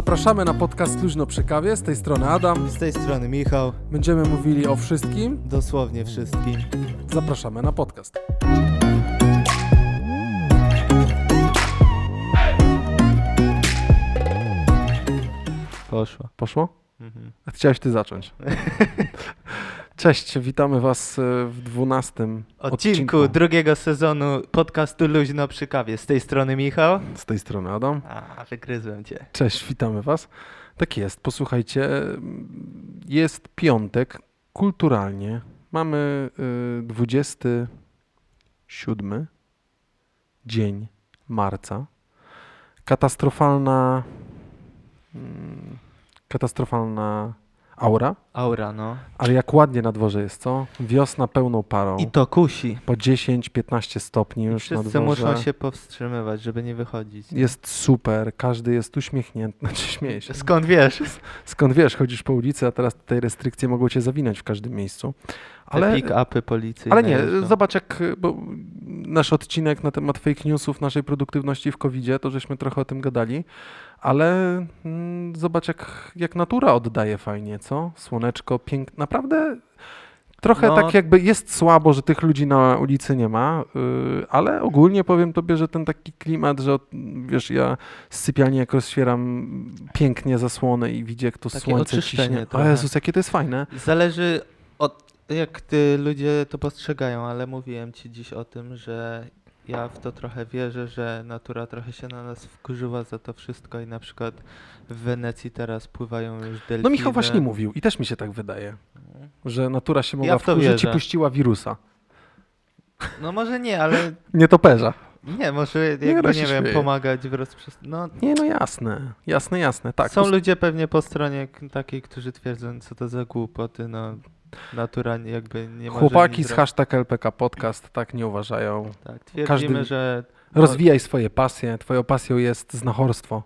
Zapraszamy na podcast Luźno przy kawie. Z tej strony Adam. Z tej strony Michał, Będziemy mówili o wszystkim. dosłownie wszystkim. Zapraszamy na podcast. Poszło. Poszło? Mhm. A Chciałeś ty zacząć. Cześć, witamy was e, w dwunastym Odcinku drugiego sezonu podcastu Luźno przy kawie. Z tej strony Michał. Z tej strony Adam. A, wygryzłem cię. Cześć, witamy was. Tak jest, posłuchajcie, jest piątek, kulturalnie. Mamy y, 27 dzień marca. Katastrofalna mm, katastrofalna aura, Aura, no. ale jak ładnie na dworze jest, co? Wiosna pełną parą. I to kusi. Po 10-15 stopni już na Wszyscy dworze. muszą się powstrzymywać, żeby nie wychodzić. Jest super, każdy jest uśmiechnięty, znaczy śmieje się. Skąd wiesz? Skąd wiesz, chodzisz po ulicy, a teraz tutaj restrykcje mogą cię zawinąć w każdym miejscu. Ale, Te pick-upy policyjne. ale nie, jeżdżą. zobacz jak, bo nasz odcinek na temat fake newsów, naszej produktywności w covid to żeśmy trochę o tym gadali, ale mm, zobacz jak, jak natura oddaje fajnie, co? Słoneczko, piękne, naprawdę trochę No. tak jakby jest słabo, że tych ludzi na ulicy nie ma, yy, ale ogólnie powiem tobie, że ten taki klimat, że wiesz, ja z sypialni jak rozświeram pięknie zasłonę i widzę jak to Takie słońce ciśnie. O trochę. Jezus, jakie to jest fajne. Zależy od jak ty, ludzie to postrzegają, ale mówiłem ci dziś o tym, że ja w to trochę wierzę, że natura trochę się na nas wkurzyła za to wszystko i na przykład w Wenecji teraz pływają już delfiny. No Michał właśnie mówił i też mi się tak wydaje, że natura się mogła Ja wkurzyć i wierzę. puściła wirusa. No może nie, ale Nie toperza. nie, może jakby, nie, się wiem, pomagać w rozprzestrzenianiu. No, Nie, no jasne, jasne, jasne, tak. są ludzie pewnie po stronie takiej, którzy twierdzą, co to za głupoty, no natura nie- jakby nie może Chłopaki z hashtag LPK Podcast tak nie uważają. Tak, twierdzimy, każdy- że no, Rozwijaj swoje pasje. Twoją pasją jest znachorstwo.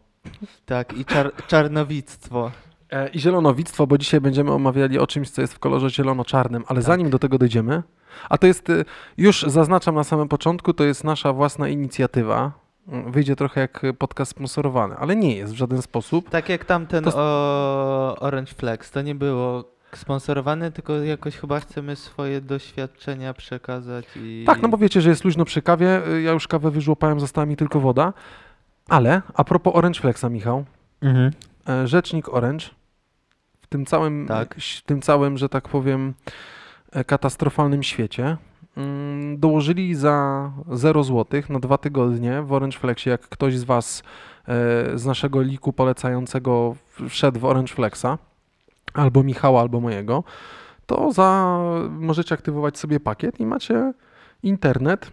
tak i czar czarnowictwo. E, I zielonowictwo, bo dzisiaj będziemy omawiali o czymś, co jest w kolorze zielono-czarnym, ale Tak. zanim do tego dojdziemy, a to jest, y, już zaznaczam na samym początku, to jest nasza własna inicjatywa. Mm, Wyjdzie trochę jak podcast sponsorowany, ale nie jest w żaden sposób. Tak jak tamten To- o Orange Flex, to nie było sponsorowane, tylko jakoś chyba chcemy swoje doświadczenia przekazać i... Tak, no bo wiecie, że jest luźno przy kawie. Ja już kawę wyżłopałem, została mi tylko woda. Ale a propos Orange Flexa, Michał, Mhm. e, rzecznik Orange w tym całym, Tak. w tym całym, że tak powiem, e, katastrofalnym świecie mm, dołożyli za 0 zł na dwa tygodnie w Orange Flexie, jak ktoś z Was e, z naszego liku polecającego wszedł w Orange Flexa, albo Michała, albo mojego, to za, możecie aktywować sobie pakiet i macie internet,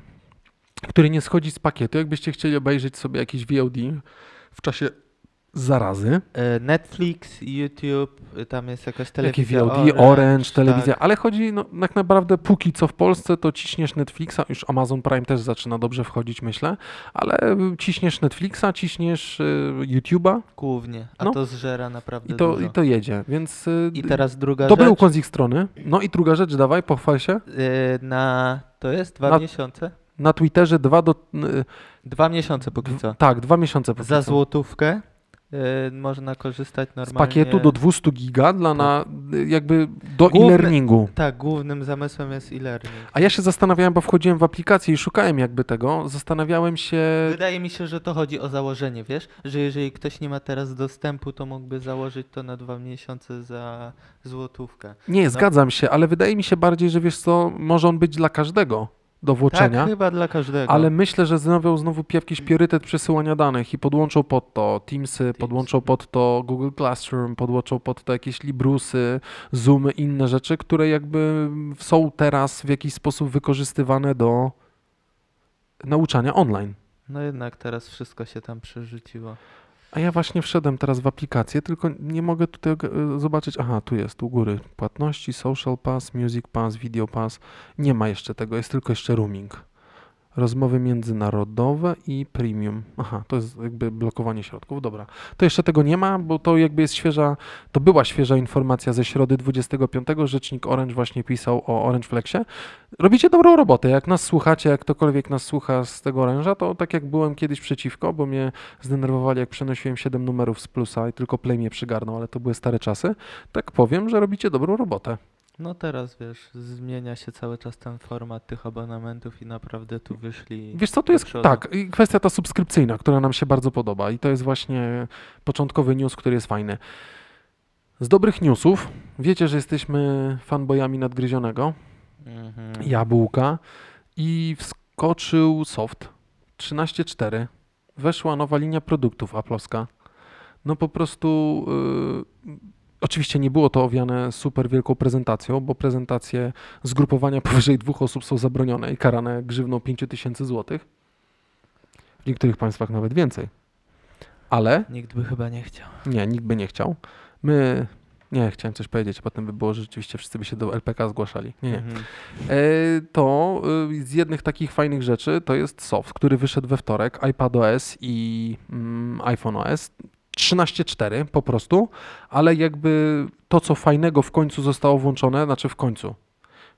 który nie schodzi z pakietu. Jakbyście chcieli obejrzeć sobie jakiś VOD w czasie zarazy, E, Netflix, YouTube, y, tam jest jakaś Jakie telewizja VOD, Orange, telewizja, tak. ale chodzi, no tak naprawdę póki co w Polsce, to ciśniesz Netflixa, już Amazon Prime też zaczyna dobrze wchodzić, myślę, ale y, ciśniesz Netflixa, ciśniesz y, YouTube'a Głównie, a No. to zżera naprawdę i to, dużo. i to jedzie, więc I teraz druga dobry rzecz, ukłon z ich strony. No i druga rzecz, dawaj, pochwal się. na... to jest dwa Na- miesiące? Na Twitterze dwa do... Dwa miesiące póki co. Tak, dwa miesiące póki Za złotówkę y, można korzystać Z normalnie. pakietu do 200 giga dla na, y, jakby do Główne- e-learningu. Tak, głównym zamysłem jest e-learning. A ja się zastanawiałem, bo wchodziłem w aplikację i szukałem jakby tego, zastanawiałem się... Wydaje mi się, że to chodzi o założenie, wiesz? Że jeżeli ktoś nie ma teraz dostępu, to mógłby założyć to na dwa miesiące za złotówkę. Nie, zgadzam się, ale wydaje mi się bardziej, że wiesz co, może on być dla każdego do włączenia, Tak, chyba dla każdego. ale myślę, że zrobią znowu jakiś priorytet przesyłania danych i podłączą pod to Teamsy, podłączą pod to Google Classroom, podłączą pod to jakieś Librusy, Zoomy, inne rzeczy, które jakby są teraz w jakiś sposób wykorzystywane do nauczania online. No jednak teraz wszystko się tam przerzuciło. A ja właśnie wszedłem teraz w aplikację, tylko nie mogę tutaj e, zobaczyć. Aha, tu jest, u góry. Płatności, Social Pass, Music Pass, Video Pass. Nie ma jeszcze tego, jest tylko jeszcze roaming. Rozmowy międzynarodowe i premium. Aha, to jest jakby blokowanie środków. Dobra. To jeszcze tego nie ma, bo to jakby jest świeża, to była świeża informacja ze środy 25. Rzecznik Orange właśnie pisał o Orange Flexie. Robicie dobrą robotę. Jak nas słuchacie, jak ktokolwiek nas słucha z tego Orange'a, to tak jak byłem kiedyś przeciwko, bo mnie zdenerwowali, jak przenosiłem 7 numerów z plusa i tylko Play mnie przygarnął, ale to były stare czasy, tak powiem, że robicie dobrą robotę. No teraz wiesz, zmienia się cały czas ten format tych abonamentów i naprawdę tu wyszli. Wiesz co, to jest przodu. tak, i kwestia ta subskrypcyjna, która nam się bardzo podoba i to jest właśnie początkowy news, który jest fajny. Z dobrych newsów, wiecie, że jesteśmy fanboyami nadgryzionego, Mhm. jabłka i wskoczył soft 13.4, weszła nowa linia produktów Apple'owska. No po prostu yy, oczywiście nie było to owiane super wielką prezentacją, bo prezentacje zgrupowania powyżej dwóch osób są zabronione i karane grzywną 5000 zł. W niektórych państwach nawet więcej. Ale Nikt by chyba nie chciał. nie, nikt by nie chciał. My nie chciałem coś powiedzieć, a potem by było, że rzeczywiście wszyscy by się do LPK zgłaszali. Nie, nie. Mhm. E, to y, z jednych takich fajnych rzeczy to jest soft, który wyszedł we wtorek, iPadOS i mm, iPhone OS. 13.4 po prostu, ale jakby to, co fajnego w końcu zostało włączone, znaczy w końcu.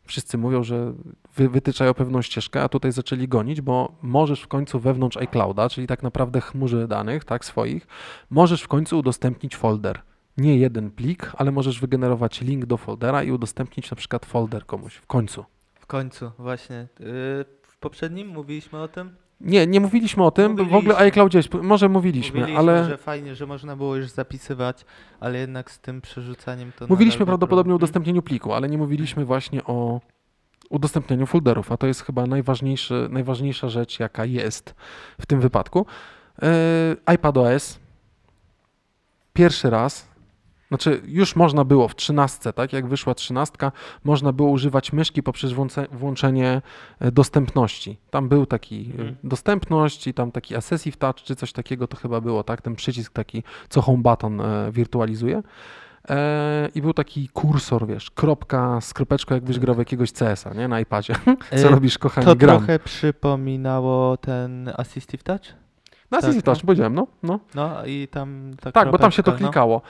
Wszyscy mówią, że wy, wytyczają pewną ścieżkę, a tutaj zaczęli gonić, bo możesz w końcu wewnątrz iClouda, czyli tak naprawdę chmurzy danych, tak, swoich, możesz w końcu udostępnić folder. Nie jeden plik, ale możesz wygenerować link do foldera i udostępnić na przykład folder komuś w końcu. W końcu, właśnie. Yy, w poprzednim mówiliśmy o tym. Nie, nie mówiliśmy o tym, bo w ogóle o Mówiliśmy. iCloudzie, może mówiliśmy, mówiliśmy, ale że fajnie, że można było już zapisywać, ale jednak z tym przerzucaniem to. mówiliśmy prawdopodobnie o udostępnieniu pliku, ale nie mówiliśmy właśnie o udostępnianiu folderów, a to jest chyba najważniejszy, najważniejsza rzecz, jaka jest w tym wypadku. Yy, iPadOS pierwszy raz, znaczy już można było w 13, tak jak wyszła 13, można było używać myszki poprzez włączenie e, dostępności. Tam był taki Mhm. dostępność i tam taki Assessive Touch czy coś takiego to chyba było, tak? Ten przycisk taki, co Home Button e, wirtualizuje. I był taki kursor, wiesz, kropka z kropeczką, jakbyś grał w jakiegoś CS-a, nie? Na iPadzie. Co robisz, kochani? To Gram. trochę przypominało ten Assistive Touch. Na Assessive tak, no. Touch, powiedziałem, no. no. No i tam ta Tak, bo tam się to kropeczka, no.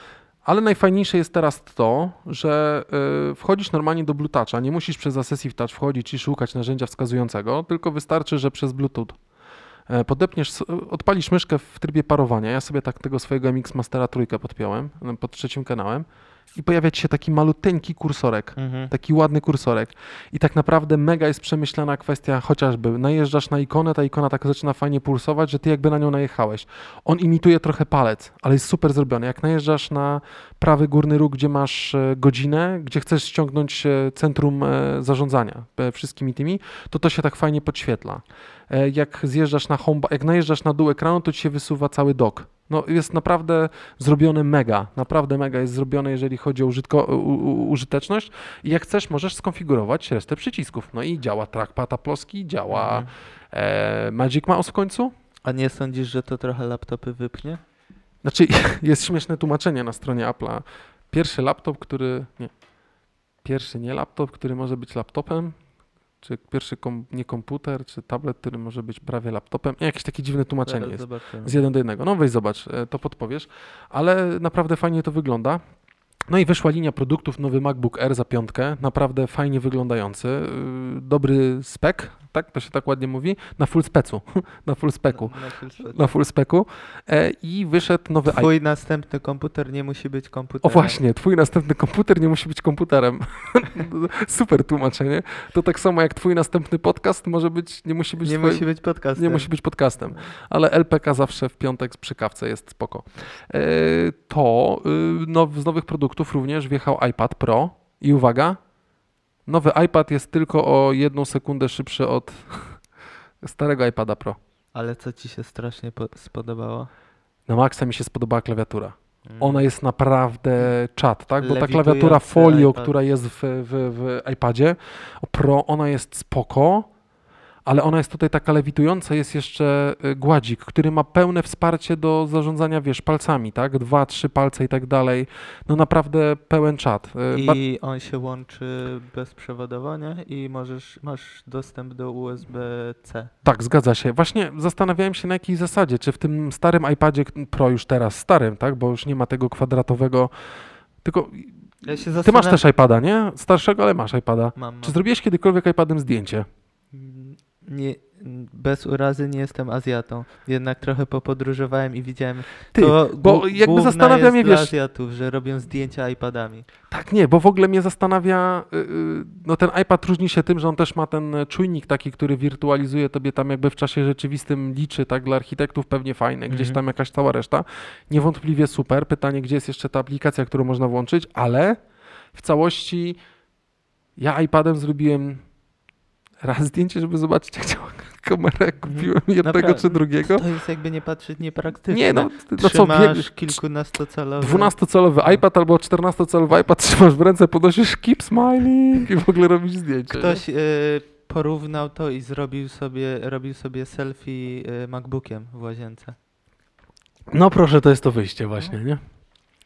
Ale najfajniejsze jest teraz to, że y, wchodzisz normalnie do Bluetoucha, nie musisz przez Assessive Touch wchodzić i szukać narzędzia wskazującego, tylko wystarczy, że przez Bluetooth. E, podepniesz, odpalisz myszkę w trybie parowania. Ja sobie tak tego swojego MX Mastera trójkę podpiąłem e, pod trzecim kanałem i pojawia ci się taki maluteńki kursorek. Mhm. Taki ładny kursorek. I tak naprawdę mega jest przemyślana kwestia, chociażby najeżdżasz na ikonę, ta ikona tak zaczyna fajnie pulsować, że ty jakby na nią najechałeś. On imituje trochę palec, ale jest super zrobiony. Jak najeżdżasz na prawy górny róg, gdzie masz e, godzinę, gdzie chcesz ściągnąć centrum e, zarządzania e, wszystkimi tymi, to to się tak fajnie podświetla. Jak zjeżdżasz na home, jak najeżdżasz na dół ekranu, to ci się wysuwa cały dok. No jest naprawdę zrobione mega, naprawdę mega jest zrobione, jeżeli chodzi o użytko, u, u, użyteczność i jak chcesz, możesz skonfigurować resztę przycisków. No i działa trackpad Apple'owski, działa Mhm. e, Magic Mouse w końcu. A nie sądzisz, że to trochę laptopy wypnie? Znaczy, jest śmieszne tłumaczenie na stronie Apple'a. Pierwszy laptop, który. Nie. Pierwszy nie laptop, który może być laptopem, czy pierwszy kom, nie komputer, czy tablet, który może być prawie laptopem. Jakieś takie dziwne tłumaczenie Zaraz jest. zobaczymy. Z jeden do jednego. No weź zobacz, e, to podpowiesz. Ale naprawdę fajnie to wygląda. No i wyszła linia produktów, nowy MacBook Air za piątkę, naprawdę fajnie wyglądający, yy, dobry spek, tak, to się tak ładnie mówi, na full specu, na full speku, Na full spec. na full speku e, i wyszedł nowy. Twój następny komputer nie musi być O komputerem. właśnie, twój następny komputer nie musi być komputerem. Super tłumaczenie. To tak samo jak twój następny podcast może być, nie musi być Nie musi być podcastem. nie musi być podcastem. ale LPK zawsze w piątek przy kawce jest spoko. E, To y, now, z nowych produktów również wjechał iPad Pro i uwaga, nowy iPad jest tylko o jedną sekundę szybszy od starego iPada Pro. Ale co ci się strasznie po- spodobało? Na maksa mi się spodobała klawiatura. Mm. Ona jest naprawdę czad, tak? Bo ta klawiatura folio, iPad. która jest w, w, w iPadzie Pro, ona jest spoko, ale ona jest tutaj taka lewitująca, jest jeszcze y, gładzik, który ma pełne wsparcie do zarządzania, wiesz, palcami, tak? Dwa, trzy palce i tak dalej. No naprawdę pełen czat. Ba- I on się łączy bezprzewodowo? I możesz, masz dostęp do USB-C. Tak, zgadza się. Właśnie zastanawiałem się na jakiej zasadzie, czy w tym starym iPadzie Pro już teraz, starym, tak? Bo już nie ma tego kwadratowego, tylko Ja ty masz też iPada, nie? Starszego, ale masz iPada. Mam, Czy mam. zrobiłeś kiedykolwiek iPadem zdjęcie? Nie, bez urazy nie jestem Azjatą. Jednak trochę popodróżowałem i widziałem. Ty, to bo jakby zastanawia mnie, wiesz- Azjatów, że robią zdjęcia iPadami. Tak, nie, bo w ogóle mnie zastanawia, y, y, no ten iPad różni się tym, że on też ma ten e, czujnik taki, który wirtualizuje tobie tam jakby w czasie rzeczywistym liczy, tak, dla architektów pewnie fajny, gdzieś Mhm. tam jakaś cała reszta. Niewątpliwie super. Pytanie, gdzie jest jeszcze ta aplikacja, którą można włączyć, ale w całości ja iPadem zrobiłem raz zdjęcie, żeby zobaczyć, jak działa kamera, jak kupiłem jednego Napra- czy drugiego. To jest jakby nie patrzeć niepraktyczne. Nie, no, no co, wie- kilkunastocalowy... 12-calowy iPad albo 14-calowy iPad trzymasz w ręce, podnosisz keep smiling i w ogóle robisz zdjęcie. Ktoś y, porównał to i zrobił sobie, robił sobie selfie y, MacBookiem w łazience. No proszę, to jest to wyjście właśnie, nie?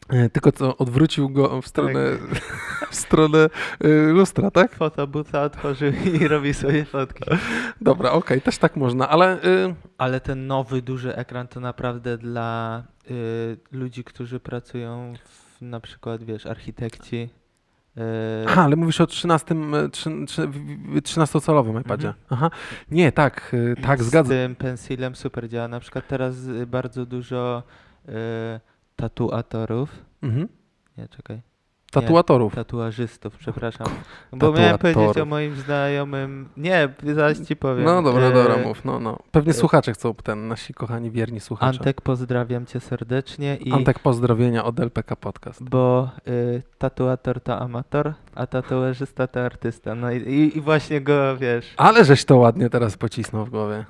E, Tylko co, odwrócił go w stronę, w stronę e, lustra, tak? Fotobuta otworzył i robi sobie fotki. Dobra, okej, też tak można, ale y, Ale ten nowy, duży ekran to naprawdę dla y, ludzi, którzy pracują w, na przykład, wiesz, architekci. y, aha, ale mówisz o 13, e, trzy- trzy- w- w- 13-calowym iPadzie. Mhm. Aha. Nie, tak, y, tak, z zgadzam. tym pensilem super działa. Na przykład teraz bardzo dużo y, tatuatorów. Mhm. Nie, czekaj. Tatuatorów. Tatuażystów, przepraszam. Bo miałem powiedzieć o moim znajomym. Nie, zaraz ci powiem. No dobra, E, dobra, mów, no, no. Pewnie e, słuchacze chcą, ten, nasi kochani, wierni słuchacze. Antek, pozdrawiam cię serdecznie. I Antek, pozdrowienia od LPK Podcast. Bo y, tatuator to amator, a tatuażysta to artysta. No i, i, i właśnie go, wiesz. Ale żeś to ładnie teraz pocisnął w głowie.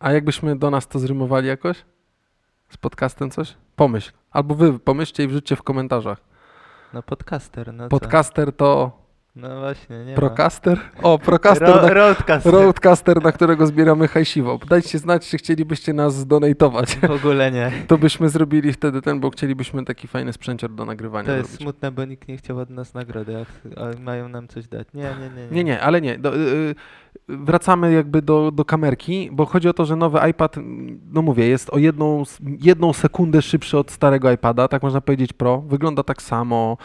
A jakbyśmy do nas to zrymowali jakoś? Z podcastem coś? Pomyśl. Albo wy pomyślcie i wrzućcie w komentarzach. No podcaster, no co? Podcaster to No właśnie, nie Procaster? O, ma. Procaster, Ro, na, roadcaster. Roadcaster, na którego zbieramy hajsiwo. Dajcie znać, czy chcielibyście nas zdonatować. W ogóle nie. To byśmy zrobili wtedy ten, bo chcielibyśmy taki fajny sprzęcior do nagrywania To jest zrobić. smutne, bo nikt nie chciał od nas nagrody, a, mają nam coś dać. Nie, nie, nie. Nie, nie, ale nie. Do, y, y, wracamy jakby do, do kamerki, bo chodzi o to, że nowy iPad, no mówię, jest o jedną, jedną sekundę szybszy od starego iPada, tak można powiedzieć Pro. Wygląda tak samo,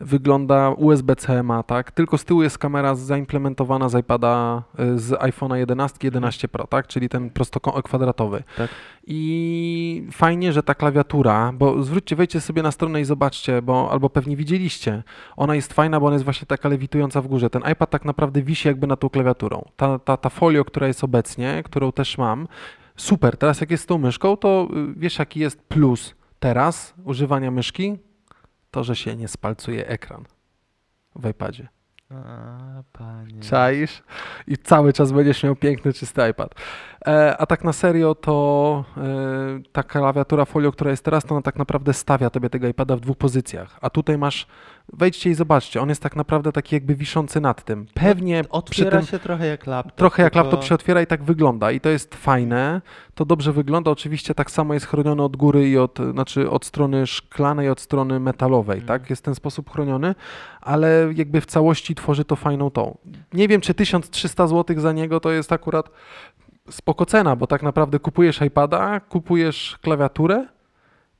wygląda USB-C ma, tak? Tylko z tyłu jest kamera zaimplementowana z iPada, y, z iPhone'a 11, 11 Pro, tak? Czyli ten prostokwadratowy. Tak. I fajnie, że ta klawiatura, bo zwróćcie, wejdźcie sobie na stronę i zobaczcie, bo albo pewnie widzieliście, ona jest fajna, bo ona jest właśnie taka lewitująca w górze. Ten iPad tak naprawdę wisi jakby na tą klawiaturą. Ta, ta, ta folio, która jest obecnie, którą też mam, super. Teraz jak jest tą myszką, to y, wiesz jaki jest plus teraz używania myszki? To, że się nie spalcuje ekran w iPadzie. A, panie. Czaisz? I cały czas będziesz miał piękny, czysty iPad. E, a tak na serio, to e, ta klawiatura folio, która jest teraz, to ona tak naprawdę stawia tobie tego iPada w dwóch pozycjach. A tutaj masz, wejdźcie i zobaczcie, on jest tak naprawdę taki jakby wiszący nad tym. Pewnie przy Otwiera tym się trochę jak laptop. trochę jak tylko- laptop się otwiera i tak wygląda. I to jest fajne, to dobrze wygląda. Oczywiście tak samo jest chroniony od góry i od, znaczy od strony szklanej, od strony metalowej, Mhm. tak? Jest w ten sposób chroniony, ale jakby w całości tworzy to fajną tą. Nie wiem, czy 1300 zł za niego to jest akurat spoko cena, bo tak naprawdę kupujesz iPada, kupujesz klawiaturę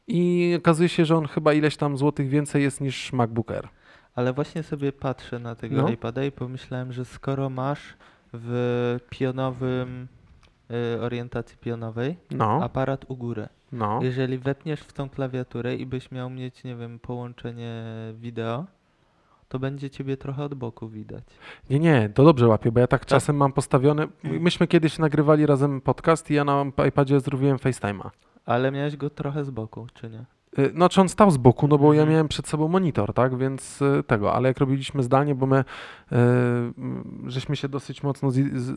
i okazuje się, że on chyba ileś tam złotych więcej jest niż MacBook Air. Ale właśnie sobie patrzę na tego No. iPada i pomyślałem, że skoro masz w pionowym, y, orientacji pionowej No, aparat u góry, no. jeżeli wepniesz w tą klawiaturę i byś miał mieć, nie wiem, połączenie wideo, to będzie ciebie trochę od boku widać. Nie, nie, to dobrze łapie, bo ja tak czasem mam postawiony. Mm. Myśmy kiedyś nagrywali razem podcast i ja na iPadzie zrobiłem FaceTime'a. Ale miałeś go trochę z boku, czy nie? Y, No, czy on stał z boku, no bo ja Mhm. miałem przed sobą monitor, tak, więc y, tego, ale jak robiliśmy zdalnie, bo my y, żeśmy się dosyć mocno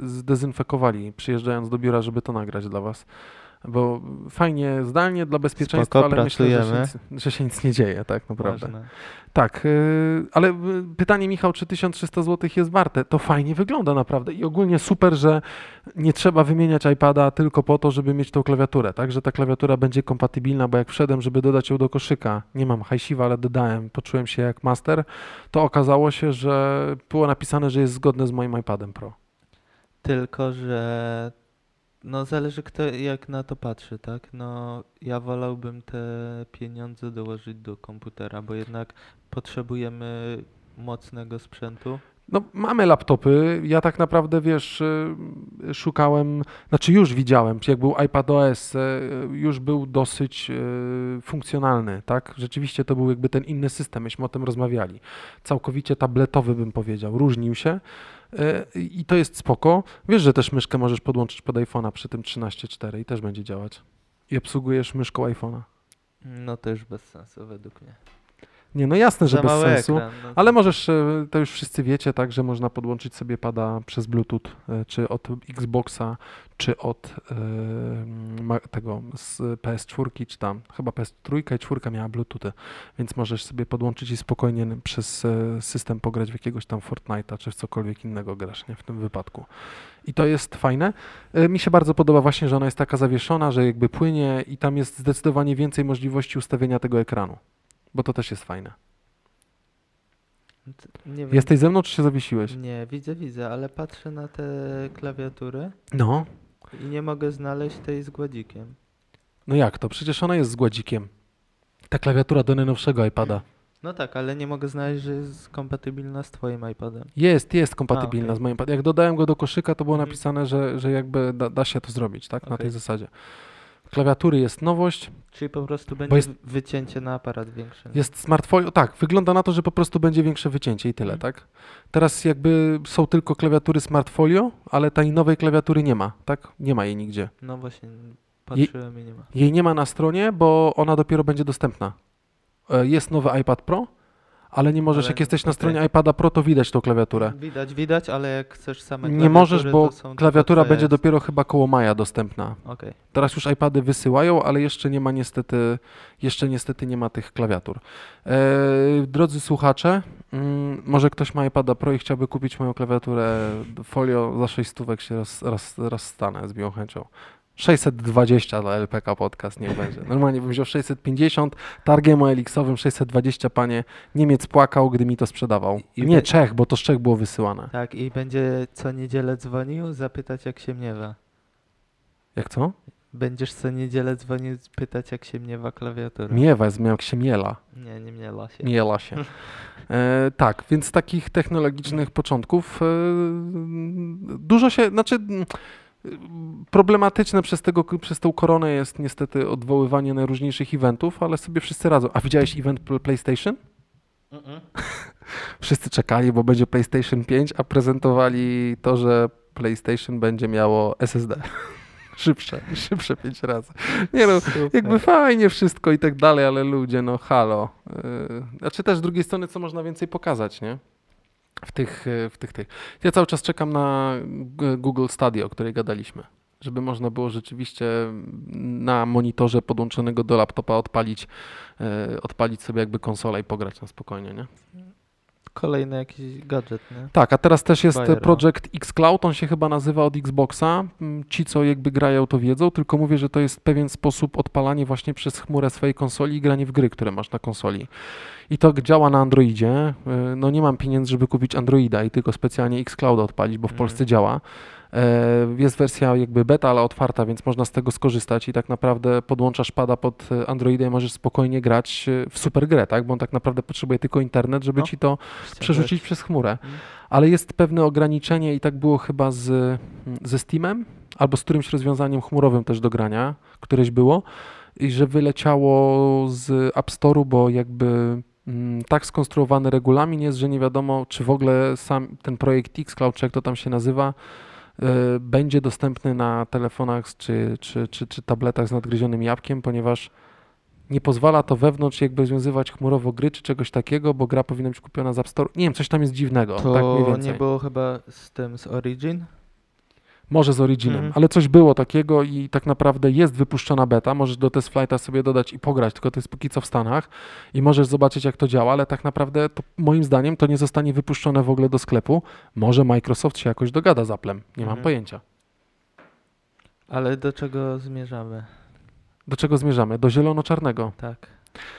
zdezynfekowali, przyjeżdżając do biura, żeby to nagrać dla was. Bo fajnie zdalnie dla bezpieczeństwa, Spoko, ale myślę, że się, pracujemy. nic, że się nic nie dzieje, tak naprawdę. Ważne. Tak, yy, ale yy, pytanie Michał, czy 1300 zł jest warte? To fajnie wygląda naprawdę i ogólnie super, że nie trzeba wymieniać iPada tylko po to, żeby mieć tą klawiaturę, tak? Że ta klawiatura będzie kompatybilna, bo jak wszedłem, żeby dodać ją do koszyka, nie mam hajsiwa, ale dodałem, poczułem się jak master, to okazało się, że było napisane, że jest zgodne z moim iPadem Pro. Tylko, że no zależy kto jak na to patrzy, tak? No ja wolałbym te pieniądze dołożyć do komputera, bo jednak potrzebujemy mocnego sprzętu. No, mamy laptopy. Ja tak naprawdę, wiesz, y, szukałem, znaczy już widziałem, jak był iPad OS, y, już był dosyć y, funkcjonalny, tak? Rzeczywiście to był jakby ten inny system, myśmy o tym rozmawiali. Całkowicie tabletowy bym powiedział, różnił się i to jest spoko. Wiesz, że też myszkę możesz podłączyć pod iPhone'a przy tym 13.4 i też będzie działać. I obsługujesz myszką iPhone'a. No to już bez sensu według mnie. Nie, no jasne, że bez sensu. ekran. No, Ale możesz, e, to już wszyscy wiecie, tak, że można podłączyć sobie pada przez Bluetooth, e, czy od Xboxa, czy od e, tego z PS4, czy tam, chyba PS3 i 4 miała Bluetoothy, więc możesz sobie podłączyć i spokojnie przez system pograć w jakiegoś tam Fortnite'a, czy w cokolwiek innego grasz, nie, w tym wypadku. I to jest fajne. Mi się bardzo podoba właśnie, że ona jest taka zawieszona, że jakby płynie i tam jest zdecydowanie więcej możliwości ustawienia tego ekranu, bo to też jest fajne. nie. Jesteś ze mną, czy się zawiesiłeś? Nie, widzę, widzę, ale patrzę na te klawiatury No. i nie mogę znaleźć tej z gładzikiem. No jak to? Przecież ona jest z gładzikiem. Ta klawiatura do najnowszego iPada. No tak, ale nie mogę znaleźć, że jest kompatybilna z twoim iPadem. Jest, jest kompatybilna okej. z moim iPadem. Jak dodałem go do koszyka, to było Mhm. napisane, że, że jakby da, da się to zrobić, tak? Na Okej. tej zasadzie. Klawiatury jest nowość, Czyli po prostu będzie jest- wycięcie na aparat większy. jest smartfolio. Tak, wygląda na to, że po prostu będzie większe wycięcie i tyle, Mhm. tak? Teraz jakby są tylko klawiatury smartfolio, ale tej nowej klawiatury nie ma, tak? Nie ma jej nigdzie. No właśnie, patrzyłem i nie ma. Jej nie ma na stronie, bo ona dopiero będzie dostępna. E, Jest nowy iPad Pro, ale nie możesz, Ale- jak jesteś na stronie iPada Pro, to widać tą klawiaturę. Widać, widać, ale jak chcesz same Nie możesz, bo klawiatura będzie dopiero chyba koło maja dostępna. Okej. Teraz już iPady wysyłają, ale jeszcze nie ma niestety, jeszcze niestety nie ma tych klawiatur. E, drodzy słuchacze, mm, może ktoś ma iPada Pro i chciałby kupić moją klawiaturę folio za 6 stówek się roz, roz, rozstanę z miłą chęcią. 620 dla LPK Podcast niech będzie. Normalnie bym wziął 650, targiem OLX-owym 620, panie. Niemiec płakał, gdy mi to sprzedawał. I Nie Czech, bo to z Czech było wysyłane. Tak, i będzie co niedzielę dzwonił, zapytać jak się mniewa. Jak co? Będziesz co niedzielę dzwonił, pytać jak się mniewa klawiatura. Miewa jest, jak się miela. Nie, nie mniela się. Miela się. E, tak, więc takich technologicznych początków e, dużo się, znaczy problematyczne przez, tego, przez tą koronę jest niestety odwoływanie najróżniejszych eventów, ale sobie wszyscy radzą. A widziałeś event pl- PlayStation? Wszyscy czekali, bo będzie PlayStation 5, a prezentowali to, że PlayStation będzie miało SSD. szybsze, szybsze 5 razy. Nie no, Super. jakby fajnie wszystko i tak dalej, ale ludzie, no halo. Yy, Znaczy też z drugiej strony, co można więcej pokazać, nie? W tych, yy, w tych, tych. Ja cały czas czekam na Google Stadia, o której gadaliśmy. Żeby można było rzeczywiście na monitorze podłączonego do laptopa odpalić, yy, odpalić sobie jakby konsolę i pograć na spokojnie, nie? Kolejny jakiś gadżet, nie? Tak, a teraz też jest Bayer, no. Project X Cloud, on się chyba nazywa od Xboxa. Mm, Ci, co jakby grają, to wiedzą, tylko mówię, że to jest pewien sposób odpalania właśnie przez chmurę swojej konsoli i granie w gry, które masz na konsoli. I to działa na Androidzie. Y, No nie mam pieniędzy, żeby kupić Androida i tylko specjalnie X Cloud odpalić, bo w Mhm. Polsce działa. E, Jest wersja jakby beta, ale otwarta, więc można z tego skorzystać i tak naprawdę podłączasz pada pod e, Androida i możesz spokojnie grać e, w super grę, tak? Bo on tak naprawdę potrzebuje tylko internet, żeby No. ci to przerzucić przez chmurę. Mhm. Ale jest pewne ograniczenie i tak było chyba z, ze Steamem albo z którymś rozwiązaniem chmurowym też do grania, któreś było i że wyleciało z App Store'u, bo jakby mm, tak skonstruowany regulamin jest, że nie wiadomo, czy w ogóle sam ten projekt Xcloud, czy jak to tam się nazywa, będzie dostępny na telefonach czy, czy, czy, czy tabletach z nadgryzionym jabłkiem, ponieważ nie pozwala to wewnątrz jakby związywać chmurowo gry czy czegoś takiego, bo gra powinna być kupiona z App Store. Nie wiem, coś tam jest dziwnego. To tak nie było chyba z tym, z Origin? Może z Originem, Mhm. ale coś było takiego i tak naprawdę jest wypuszczona beta. Możesz do test flighta sobie dodać i pograć, tylko to jest póki co w Stanach i możesz zobaczyć, jak to działa, ale tak naprawdę to moim zdaniem to nie zostanie wypuszczone w ogóle do sklepu. Może Microsoft się jakoś dogada z Applem, nie mam Mhm. pojęcia. Ale do czego zmierzamy? Do czego zmierzamy? Do zielono-czarnego. Tak.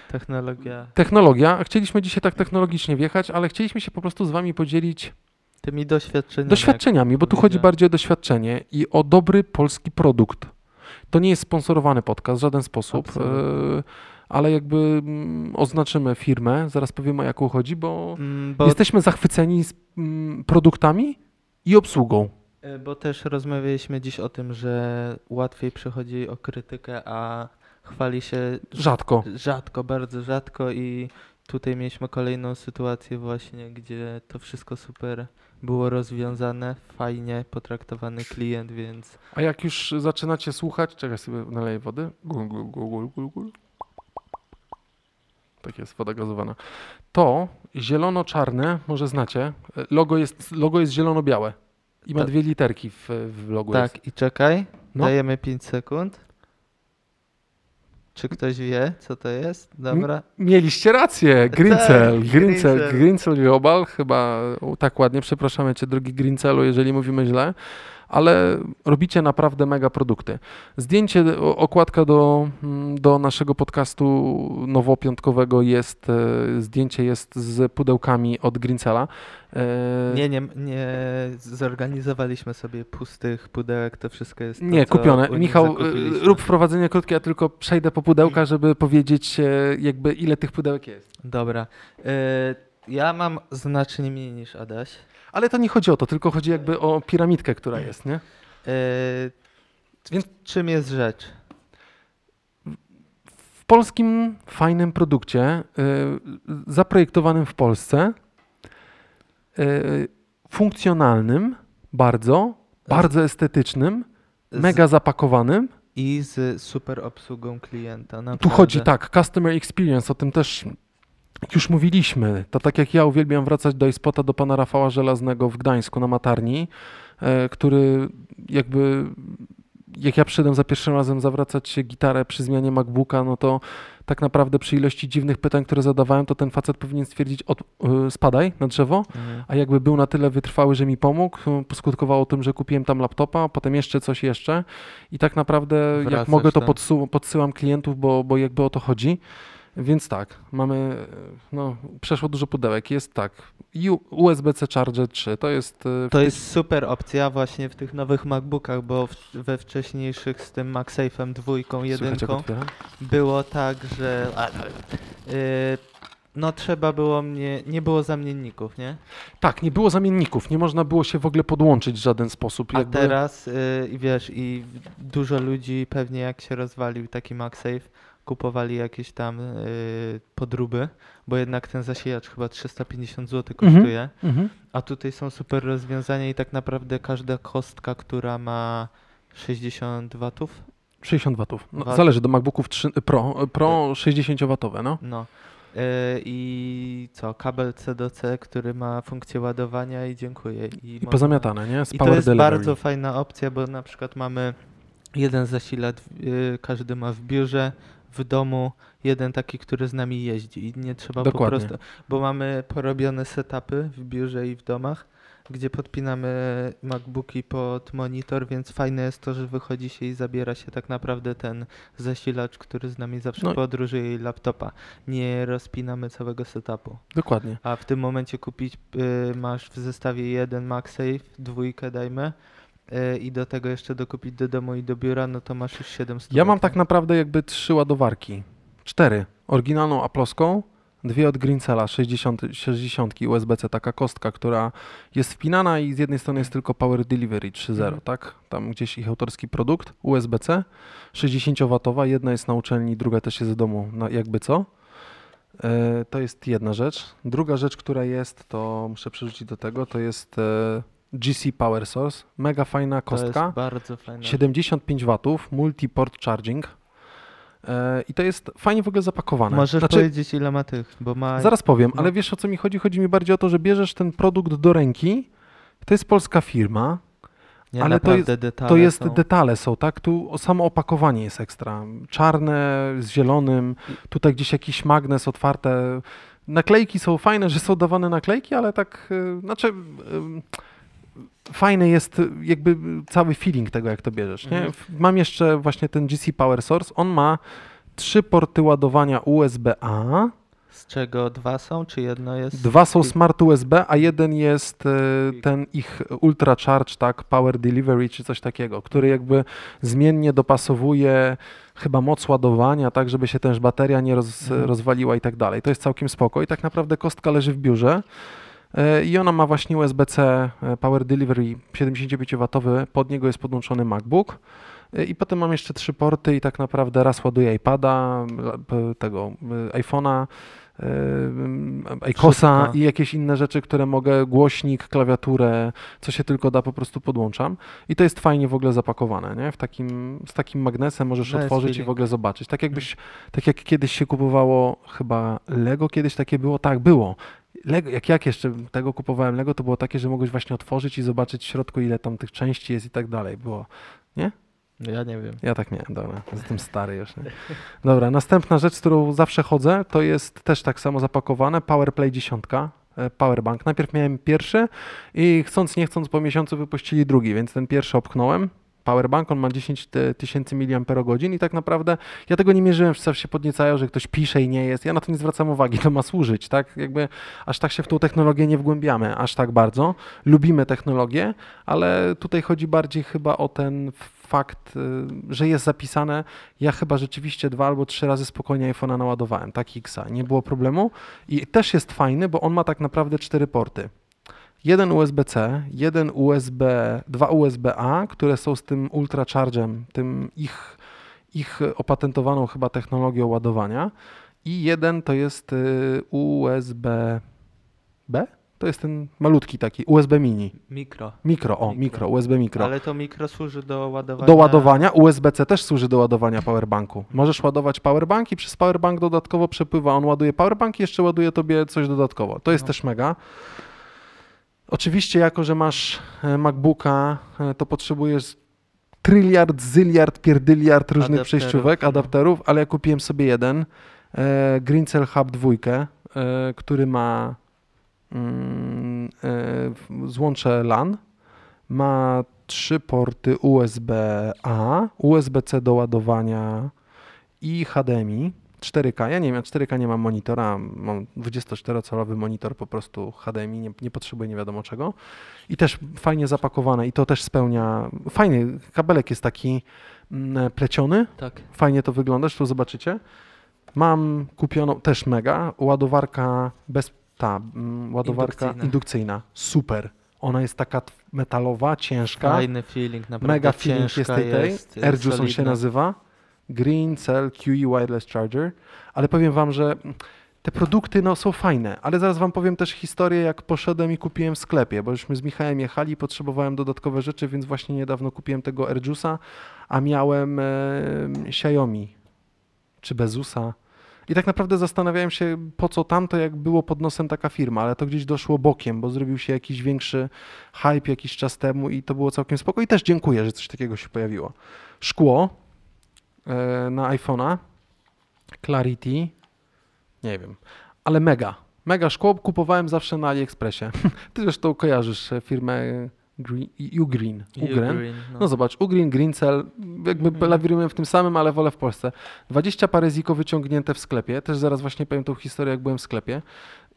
Technologia. Technologia. Chcieliśmy dzisiaj tak technologicznie wjechać, ale chcieliśmy się po prostu z Wami podzielić Tymi doświadczeniami. doświadczeniami, bo tu chodzi bardziej o doświadczenie i o dobry polski produkt. To nie jest sponsorowany podcast w żaden sposób, Absolutnie. e, ale jakby mm, oznaczymy firmę, zaraz powiemy o jaką chodzi, bo Mm, Bo, jesteśmy zachwyceni mm, produktami i obsługą. e, bo też rozmawialiśmy dziś o tym, że łatwiej przychodzi o krytykę, a chwali się Rzadko. rzadko, bardzo rzadko i tutaj mieliśmy kolejną sytuację właśnie, gdzie to wszystko super było rozwiązane, fajnie potraktowany klient, więc A jak już zaczynacie słuchać, czekaj sobie naleję wody. Gul, gul, gul, gul, gul, gul. Tak jest, woda gazowana. To zielono-czarne, może znacie, logo jest, logo jest zielono-białe i ma Tak. dwie literki w, w logo. tak Jest. i czekaj, No. dajemy 5 sekund. Czy ktoś wie, co to jest? Dobra. Mieliście rację, Grincel, Tak, Grincel, Grincel. Global, chyba tak ładnie, przepraszamy Cię drogi Grincelu, jeżeli mówimy źle, ale robicie naprawdę mega produkty. Zdjęcie, okładka do, mm, do naszego podcastu nowopiątkowego jest, e, zdjęcie jest z pudełkami od Grincela. E, Nie, nie, nie zorganizowaliśmy sobie pustych pudełek, to wszystko jest to, Nie, kupione. Michał, e, rób wprowadzenie krótkie, ja tylko przejdę po pudełka, żeby powiedzieć jakby ile tych pudełek jest. Dobra. Ja mam znacznie mniej niż Adaś. Ale to nie chodzi o to, tylko chodzi jakby o piramidkę, która jest, nie? E, Więc- czym jest rzecz? w polskim fajnym produkcie, y, zaprojektowanym w Polsce, y, funkcjonalnym, bardzo, bardzo estetycznym, Z- mega zapakowanym. I z super obsługą klienta. Tu naprawdę. chodzi tak, customer experience, o tym też już mówiliśmy. To tak jak ja uwielbiam wracać do iSpota, do pana Rafała Żelaznego w Gdańsku na Matarni, e, który jakby jak ja przyszedłem za pierwszym razem zawracać się gitarę przy zmianie MacBooka, no to tak naprawdę przy ilości dziwnych pytań, które zadawałem, to ten facet powinien stwierdzić, od, y, spadaj na drzewo, Mhm. a jakby był na tyle wytrwały, że mi pomógł, y, poskutkowało tym, że kupiłem tam laptopa, potem jeszcze coś jeszcze i tak naprawdę jak Wracasz mogę to podsu- podsyłam klientów, bo, bo jakby o to chodzi. Więc tak, mamy, no przeszło dużo pudełek, jest tak, USB-C Charger 3, to jest... w To jest super opcja właśnie w tych nowych MacBookach, bo w, we wcześniejszych z tym MagSafe'em dwójką, jedynką było tak, że y, no trzeba było mnie, nie było zamienników, nie? Tak, nie było zamienników, nie można było się w ogóle podłączyć w żaden sposób. A jakby- teraz y, i wiesz, i dużo ludzi pewnie jak się rozwalił taki MagSafe, kupowali jakieś tam y, podróby, bo jednak ten zasilacz chyba 350 zł Mhm. kosztuje, Mhm. a tutaj są super rozwiązania i tak naprawdę każda kostka, która ma 60 watów, 60 watów. No, Wat. zależy do MacBooków 3, Pro, Pro 60 watowe, no. no. y, I co, kabel C do C, który ma funkcję ładowania i dziękuję. I, I pozamiatane, nie? Z I to jest Delivery. bardzo fajna opcja, bo na przykład mamy jeden zasilacz, y, każdy ma w biurze, w domu, jeden taki, który z nami jeździ i nie trzeba Dokładnie. po prostu, bo mamy porobione setupy w biurze i w domach, gdzie podpinamy MacBooki pod monitor, więc fajne jest to, że wychodzi się i zabiera się tak naprawdę ten zasilacz, który z nami zawsze No podróżuje i laptopa. Nie rozpinamy całego setupu. Dokładnie. A w tym momencie kupić y, masz w zestawie jeden MagSafe, dwójkę dajmy i do tego jeszcze dokupić do domu i do biura, no to masz już 700 Ja mam tak naprawdę jakby trzy ładowarki. Cztery. Oryginalną aploską, dwie od Grincela 60, 60 USB-C, taka kostka, która jest wpinana i z jednej strony jest tylko Power Delivery 3.0, Mhm. tak? Tam gdzieś ich autorski produkt, USB-C, 60-watowa, jedna jest na uczelni, druga też jest w domu, na jakby co. E, to jest jedna rzecz. Druga rzecz, która jest, to muszę przerzucić do tego, to jest e, GC Power Source, mega fajna To kostka. jest bardzo fajne. 75 watów, multi-port charging. E, I to jest fajnie w ogóle zapakowane. Możesz Znaczy, powiedzieć ile ma tych, bo ma... zaraz powiem, no. ale wiesz o co mi chodzi? Chodzi mi bardziej o to, że bierzesz ten produkt do ręki, to jest polska firma, Nie, Ale to naprawdę detale To jest, są. detale są, tak? Tu samo opakowanie jest ekstra. Czarne z zielonym, tutaj gdzieś jakiś magnes otwarte. Naklejki są fajne, że są dawane naklejki, ale tak, y, znaczy... Fajny jest jakby cały feeling tego, jak to bierzesz. Nie? Mhm. Mam jeszcze właśnie ten GC Power Source. On ma trzy porty ładowania USB-A, Z czego dwa są, czy jedno jest? Dwa są smart USB, a jeden jest e, ten ich Ultra Charge, tak, Power Delivery czy coś takiego, który jakby zmiennie dopasowuje chyba moc ładowania, tak, żeby się też bateria nie roz, Mhm. rozwaliła i tak dalej. To jest całkiem spoko i tak naprawdę kostka leży w biurze. E, I ona ma właśnie USB-C e, Power Delivery 75W, pod niego jest podłączony MacBook. E, I potem mam jeszcze trzy porty i tak naprawdę raz ładuję iPada, tego iPhone'a, iCosa Wszystko. i jakieś inne rzeczy, które mogę, głośnik, klawiaturę, co się tylko da, po prostu podłączam. I to jest fajnie w ogóle zapakowane, nie? W takim, z takim magnesem możesz No otworzyć i w feeling. ogóle zobaczyć. Tak jakbyś, tak jak kiedyś się kupowało, chyba Lego kiedyś takie było, tak było. Lego, jak, jak jeszcze tego kupowałem Lego, to było takie, że mogłeś właśnie otworzyć i zobaczyć w środku, ile tam tych części jest i tak dalej. Było. Ja nie wiem. Ja tak miałem, dobra, jestem stary już. Nie? Dobra, następna rzecz, z którą zawsze chodzę, to jest też tak samo zapakowane, PowerPlay 10, e, Powerbank. Najpierw miałem pierwszy i chcąc nie chcąc po miesiącu wypuścili drugi, więc ten pierwszy opchnąłem. Powerbank, on ma 10 ty- tysięcy mAh i tak naprawdę ja tego nie mierzyłem, wszyscy się podniecają, że ktoś pisze i nie jest. Ja na to nie zwracam uwagi, to ma służyć, tak? Jakby aż tak się w tą technologię nie wgłębiamy, aż tak bardzo. Lubimy technologię, ale tutaj chodzi bardziej chyba o ten fakt, y, że jest zapisane. Ja chyba rzeczywiście dwa albo trzy razy spokojnie iPhone'a naładowałem, tak Xa, nie było problemu. I też jest fajny, bo on ma tak naprawdę cztery porty. Jeden USB-C, jeden USB, dwa USB-A, które są z tym ultrachargem, tym ich, ich opatentowaną chyba technologią ładowania i jeden to jest y, USB-B, to jest ten malutki taki USB mini, Mikro. mikro, o, Mikro. mikro, USB mikro. Ale to mikro służy do ładowania. Do ładowania USB-C też służy do ładowania powerbanku. Możesz ładować powerbank i przez powerbank dodatkowo przepływa. On ładuje powerbank i jeszcze ładuje tobie coś dodatkowo. To jest No. też mega. Oczywiście, jako że masz e, MacBooka, e, to potrzebujesz tryliard, zyliard, pierdyliard różnych Adapterów, przejściówek, no. adapterów, ale ja kupiłem sobie jeden, e, Green Cell Hub 2, e, który ma mm, złącze LAN, ma trzy porty USB-A, USB-C do ładowania i HDMI. 4K. Ja nie wiem, 4K nie mam monitora, mam 24-calowy monitor po prostu HDMI, nie, nie potrzebuję nie wiadomo czego. I też fajnie zapakowane i to też spełnia, fajny kabelek jest taki mm, pleciony, Tak. fajnie to wygląda, tu zobaczycie. Mam kupioną, też mega, ładowarka bez, ta, mm, ładowarka Indukcyjna. indukcyjna, super. Ona jest taka metalowa, ciężka, Fajny feeling, naprawdę mega feeling jest tej, tej. AirJuice on się nazywa, Green Cell QE Wireless Charger, ale powiem wam, że te produkty no, są fajne, ale zaraz wam powiem też historię, jak poszedłem i kupiłem w sklepie, bo żeśmy z Michałem jechali i potrzebowałem dodatkowe rzeczy, więc właśnie niedawno kupiłem tego AirJuice'a, a miałem e, Xiaomi czy Bezusa. I tak naprawdę zastanawiałem się, po co tamto, jak było pod nosem taka firma, ale to gdzieś doszło bokiem, bo zrobił się jakiś większy hype jakiś czas temu i to było całkiem spoko. I też dziękuję, że coś takiego się pojawiło. Szkło na iPhone'a, Clarity, nie wiem, ale mega. Mega szkło kupowałem zawsze na AliExpressie. Ty zresztą kojarzysz e, firmę Green, Ugreen. Ugren. Ugreen, no. No zobacz, Ugreen, Greencell, jakby Mhm. lawirujemy w tym samym, ale wolę w Polsce. 20 parę ziko wyciągnięte w sklepie, też zaraz właśnie powiem tą historię, jak byłem w sklepie.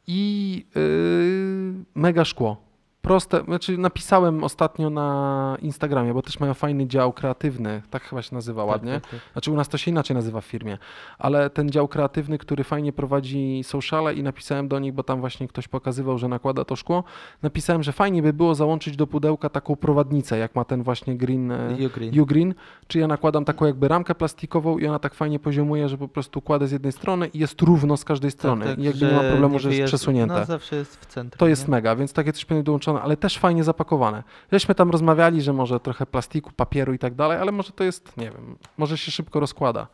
I yy, mega szkło. Proste, znaczy napisałem ostatnio na Instagramie, bo też mają fajny dział kreatywny, tak chyba się nazywa Tak, ładnie. tak, tak. Znaczy u nas to się inaczej nazywa w firmie, ale ten dział kreatywny, który fajnie prowadzi sociale i napisałem do nich, bo tam właśnie ktoś pokazywał, że nakłada to szkło, napisałem, że fajnie by było załączyć do pudełka taką prowadnicę, jak ma ten właśnie Green e, Ugreen. Czy ja nakładam taką jakby ramkę plastikową i ona tak fajnie poziomuje, że po prostu kładę z jednej strony i jest równo z każdej strony Tak, tak, i jakby nie ma problemu, że jest wyjeżdża- przesunięte. No zawsze jest w centrum. To jest nie? mega, więc takie coś powinno dołączone, ale też fajnie zapakowane. Żeśmy tam rozmawiali, że może trochę plastiku, papieru i tak dalej, ale może to jest, nie wiem, może się szybko rozkłada.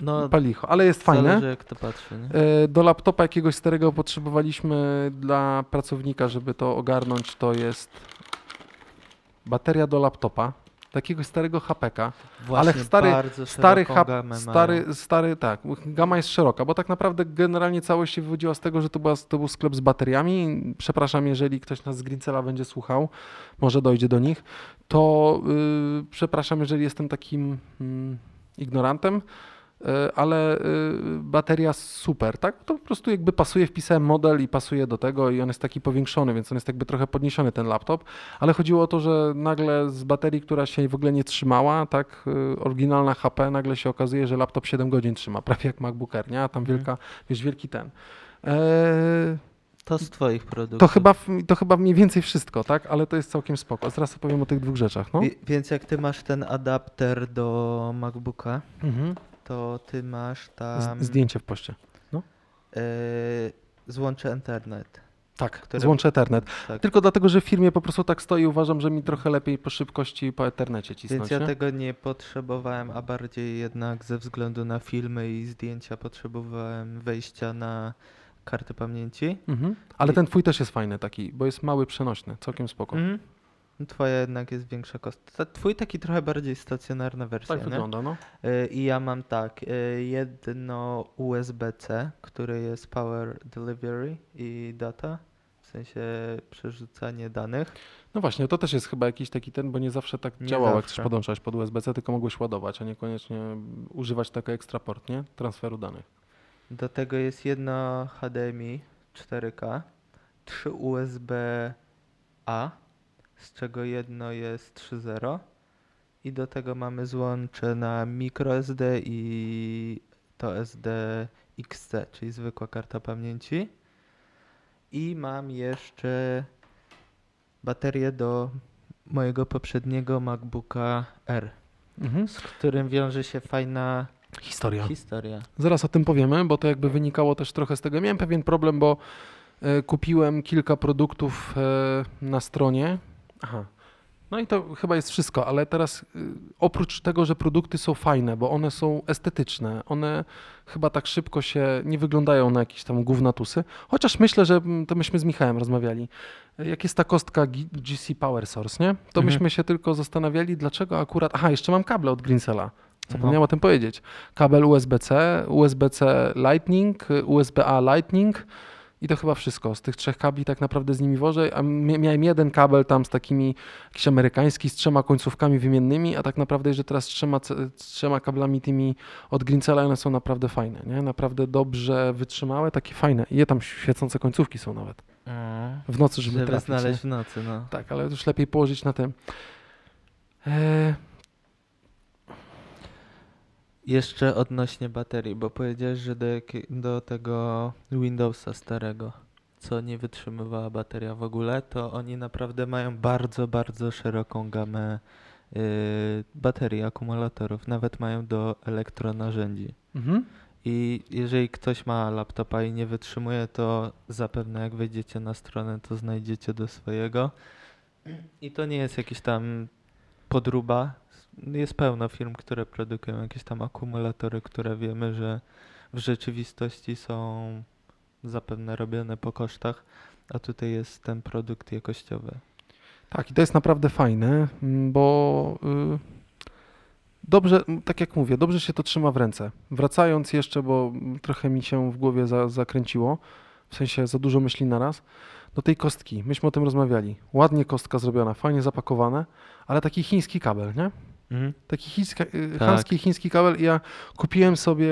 No, Palicho, ale jest fajne. Jak to patrzy, nie? E, Do laptopa jakiegoś starego potrzebowaliśmy dla pracownika, żeby to ogarnąć, to jest bateria do laptopa, takiego starego HPK, Właśnie stary- bardzo stary, hap, mają. stary, stary, tak, gama jest szeroka, bo tak naprawdę generalnie całość się wywodziła z tego, że to, była, to był sklep z bateriami. Przepraszam, jeżeli ktoś nas z Greencella będzie słuchał, może dojdzie do nich, to yy, przepraszam, jeżeli jestem takim mm, ignorantem, yy, ale yy, bateria super, tak? To po prostu jakby pasuje, wpisałem model i pasuje do tego i on jest taki powiększony, więc on jest jakby trochę podniesiony ten laptop, ale chodziło o to, że nagle z baterii, która się w ogóle nie trzymała, tak, y, oryginalna HP, nagle się okazuje, że laptop 7 godzin trzyma, prawie jak MacBook Air, nie? A tam Mhm. wielka, wiesz, wielki ten. Eee, To z twoich produktów. to, chyba, to chyba mniej więcej wszystko, tak? Ale to jest całkiem spoko. Zaraz opowiem o tych dwóch rzeczach, no. Wie- Więc jak ty masz ten adapter do MacBooka, Mhm. To ty masz Z, tam zdjęcie w poście. e, złącze internet. Tak, Które- złącze Ethernet. Tak. Tylko dlatego, że w firmie po prostu tak stoi, uważam, że mi trochę lepiej po szybkości po Ethernecie cisnąć, Więc ja nie? tego nie potrzebowałem, a bardziej jednak ze względu na filmy i zdjęcia potrzebowałem wejścia na kartę pamięci. Mhm. Ale I- ten twój też jest fajny taki, bo jest mały, przenośny, całkiem spoko. Mhm. Twoja jednak jest większa kost. ta- Twój taki trochę bardziej stacjonarna wersja, Tak nie? wygląda, no. Y, I ja mam tak, y, jedno USB-C, które jest Power Delivery i Data, w sensie przerzucanie danych. No właśnie, to też jest chyba jakiś taki ten, bo nie zawsze tak Nie działało, jak zawsze. chcesz podłączać pod USB-C, tylko mogłeś ładować, a niekoniecznie używać takiego ekstra port, nie? Transferu danych. Do tego jest jedno HDMI 4K, trzy USB-A, z czego jedno jest 3.0 i do tego mamy złącze na microSD i to SD XC, czyli zwykła karta pamięci. I mam jeszcze baterię do mojego poprzedniego MacBooka R, Mhm. z którym wiąże się fajna Historia. historia. Zaraz o tym powiemy, bo to jakby wynikało też trochę z tego. Miałem pewien problem, bo e, kupiłem kilka produktów e, na stronie. Aha. No i to chyba jest wszystko, ale teraz y, oprócz tego, że produkty są fajne, bo one są estetyczne, one chyba tak szybko się nie wyglądają na jakieś tam gównatusy, chociaż myślę, że mm, to myśmy z Michałem rozmawiali. E, Jak jest ta kostka GC Power Source, nie? To Mhm. myśmy się tylko zastanawiali, dlaczego akurat... Aha, jeszcze mam kable od Greensela. Zapomniałem No. o tym powiedzieć. Kabel USB-C, USB-C Lightning, USB-A Lightning i to chyba wszystko. Z tych trzech kabli tak naprawdę z nimi wożę, a mia- miałem jeden kabel tam z takimi, jakiś amerykański, z trzema końcówkami wymiennymi, a tak naprawdę jeszcze teraz z trzema, z trzema kablami tymi od Greensela, one są naprawdę fajne, nie? Naprawdę dobrze wytrzymałe, takie fajne. I je tam świecące końcówki są nawet. W nocy, żeby, Żeby trafić. nie? znaleźć w nocy, no. Tak, ale już lepiej położyć na tym. Eee, Jeszcze odnośnie baterii, bo powiedziałeś, że do, jakie- do tego Windowsa starego, co nie wytrzymywała bateria w ogóle, to oni naprawdę mają bardzo, bardzo szeroką gamę yy, baterii, akumulatorów. Nawet mają do elektronarzędzi. mhm. I jeżeli ktoś ma laptopa i nie wytrzymuje, to zapewne jak wejdziecie na stronę, to znajdziecie do swojego. I to nie jest jakiś tam podruba. Jest pełno firm, które produkują jakieś tam akumulatory, które wiemy, że w rzeczywistości są zapewne robione po kosztach, a tutaj jest ten produkt jakościowy. Tak, i to jest naprawdę fajne, m, bo y, dobrze, tak jak mówię, dobrze się to trzyma w ręce. Wracając jeszcze, bo trochę mi się w głowie za, zakręciło, w sensie za dużo myśli naraz, do tej kostki. Myśmy o tym rozmawiali. Ładnie kostka zrobiona, fajnie zapakowane, ale taki chiński kabel, nie? Taki chińska, y, Tak. chiński kabel. i Ja kupiłem sobie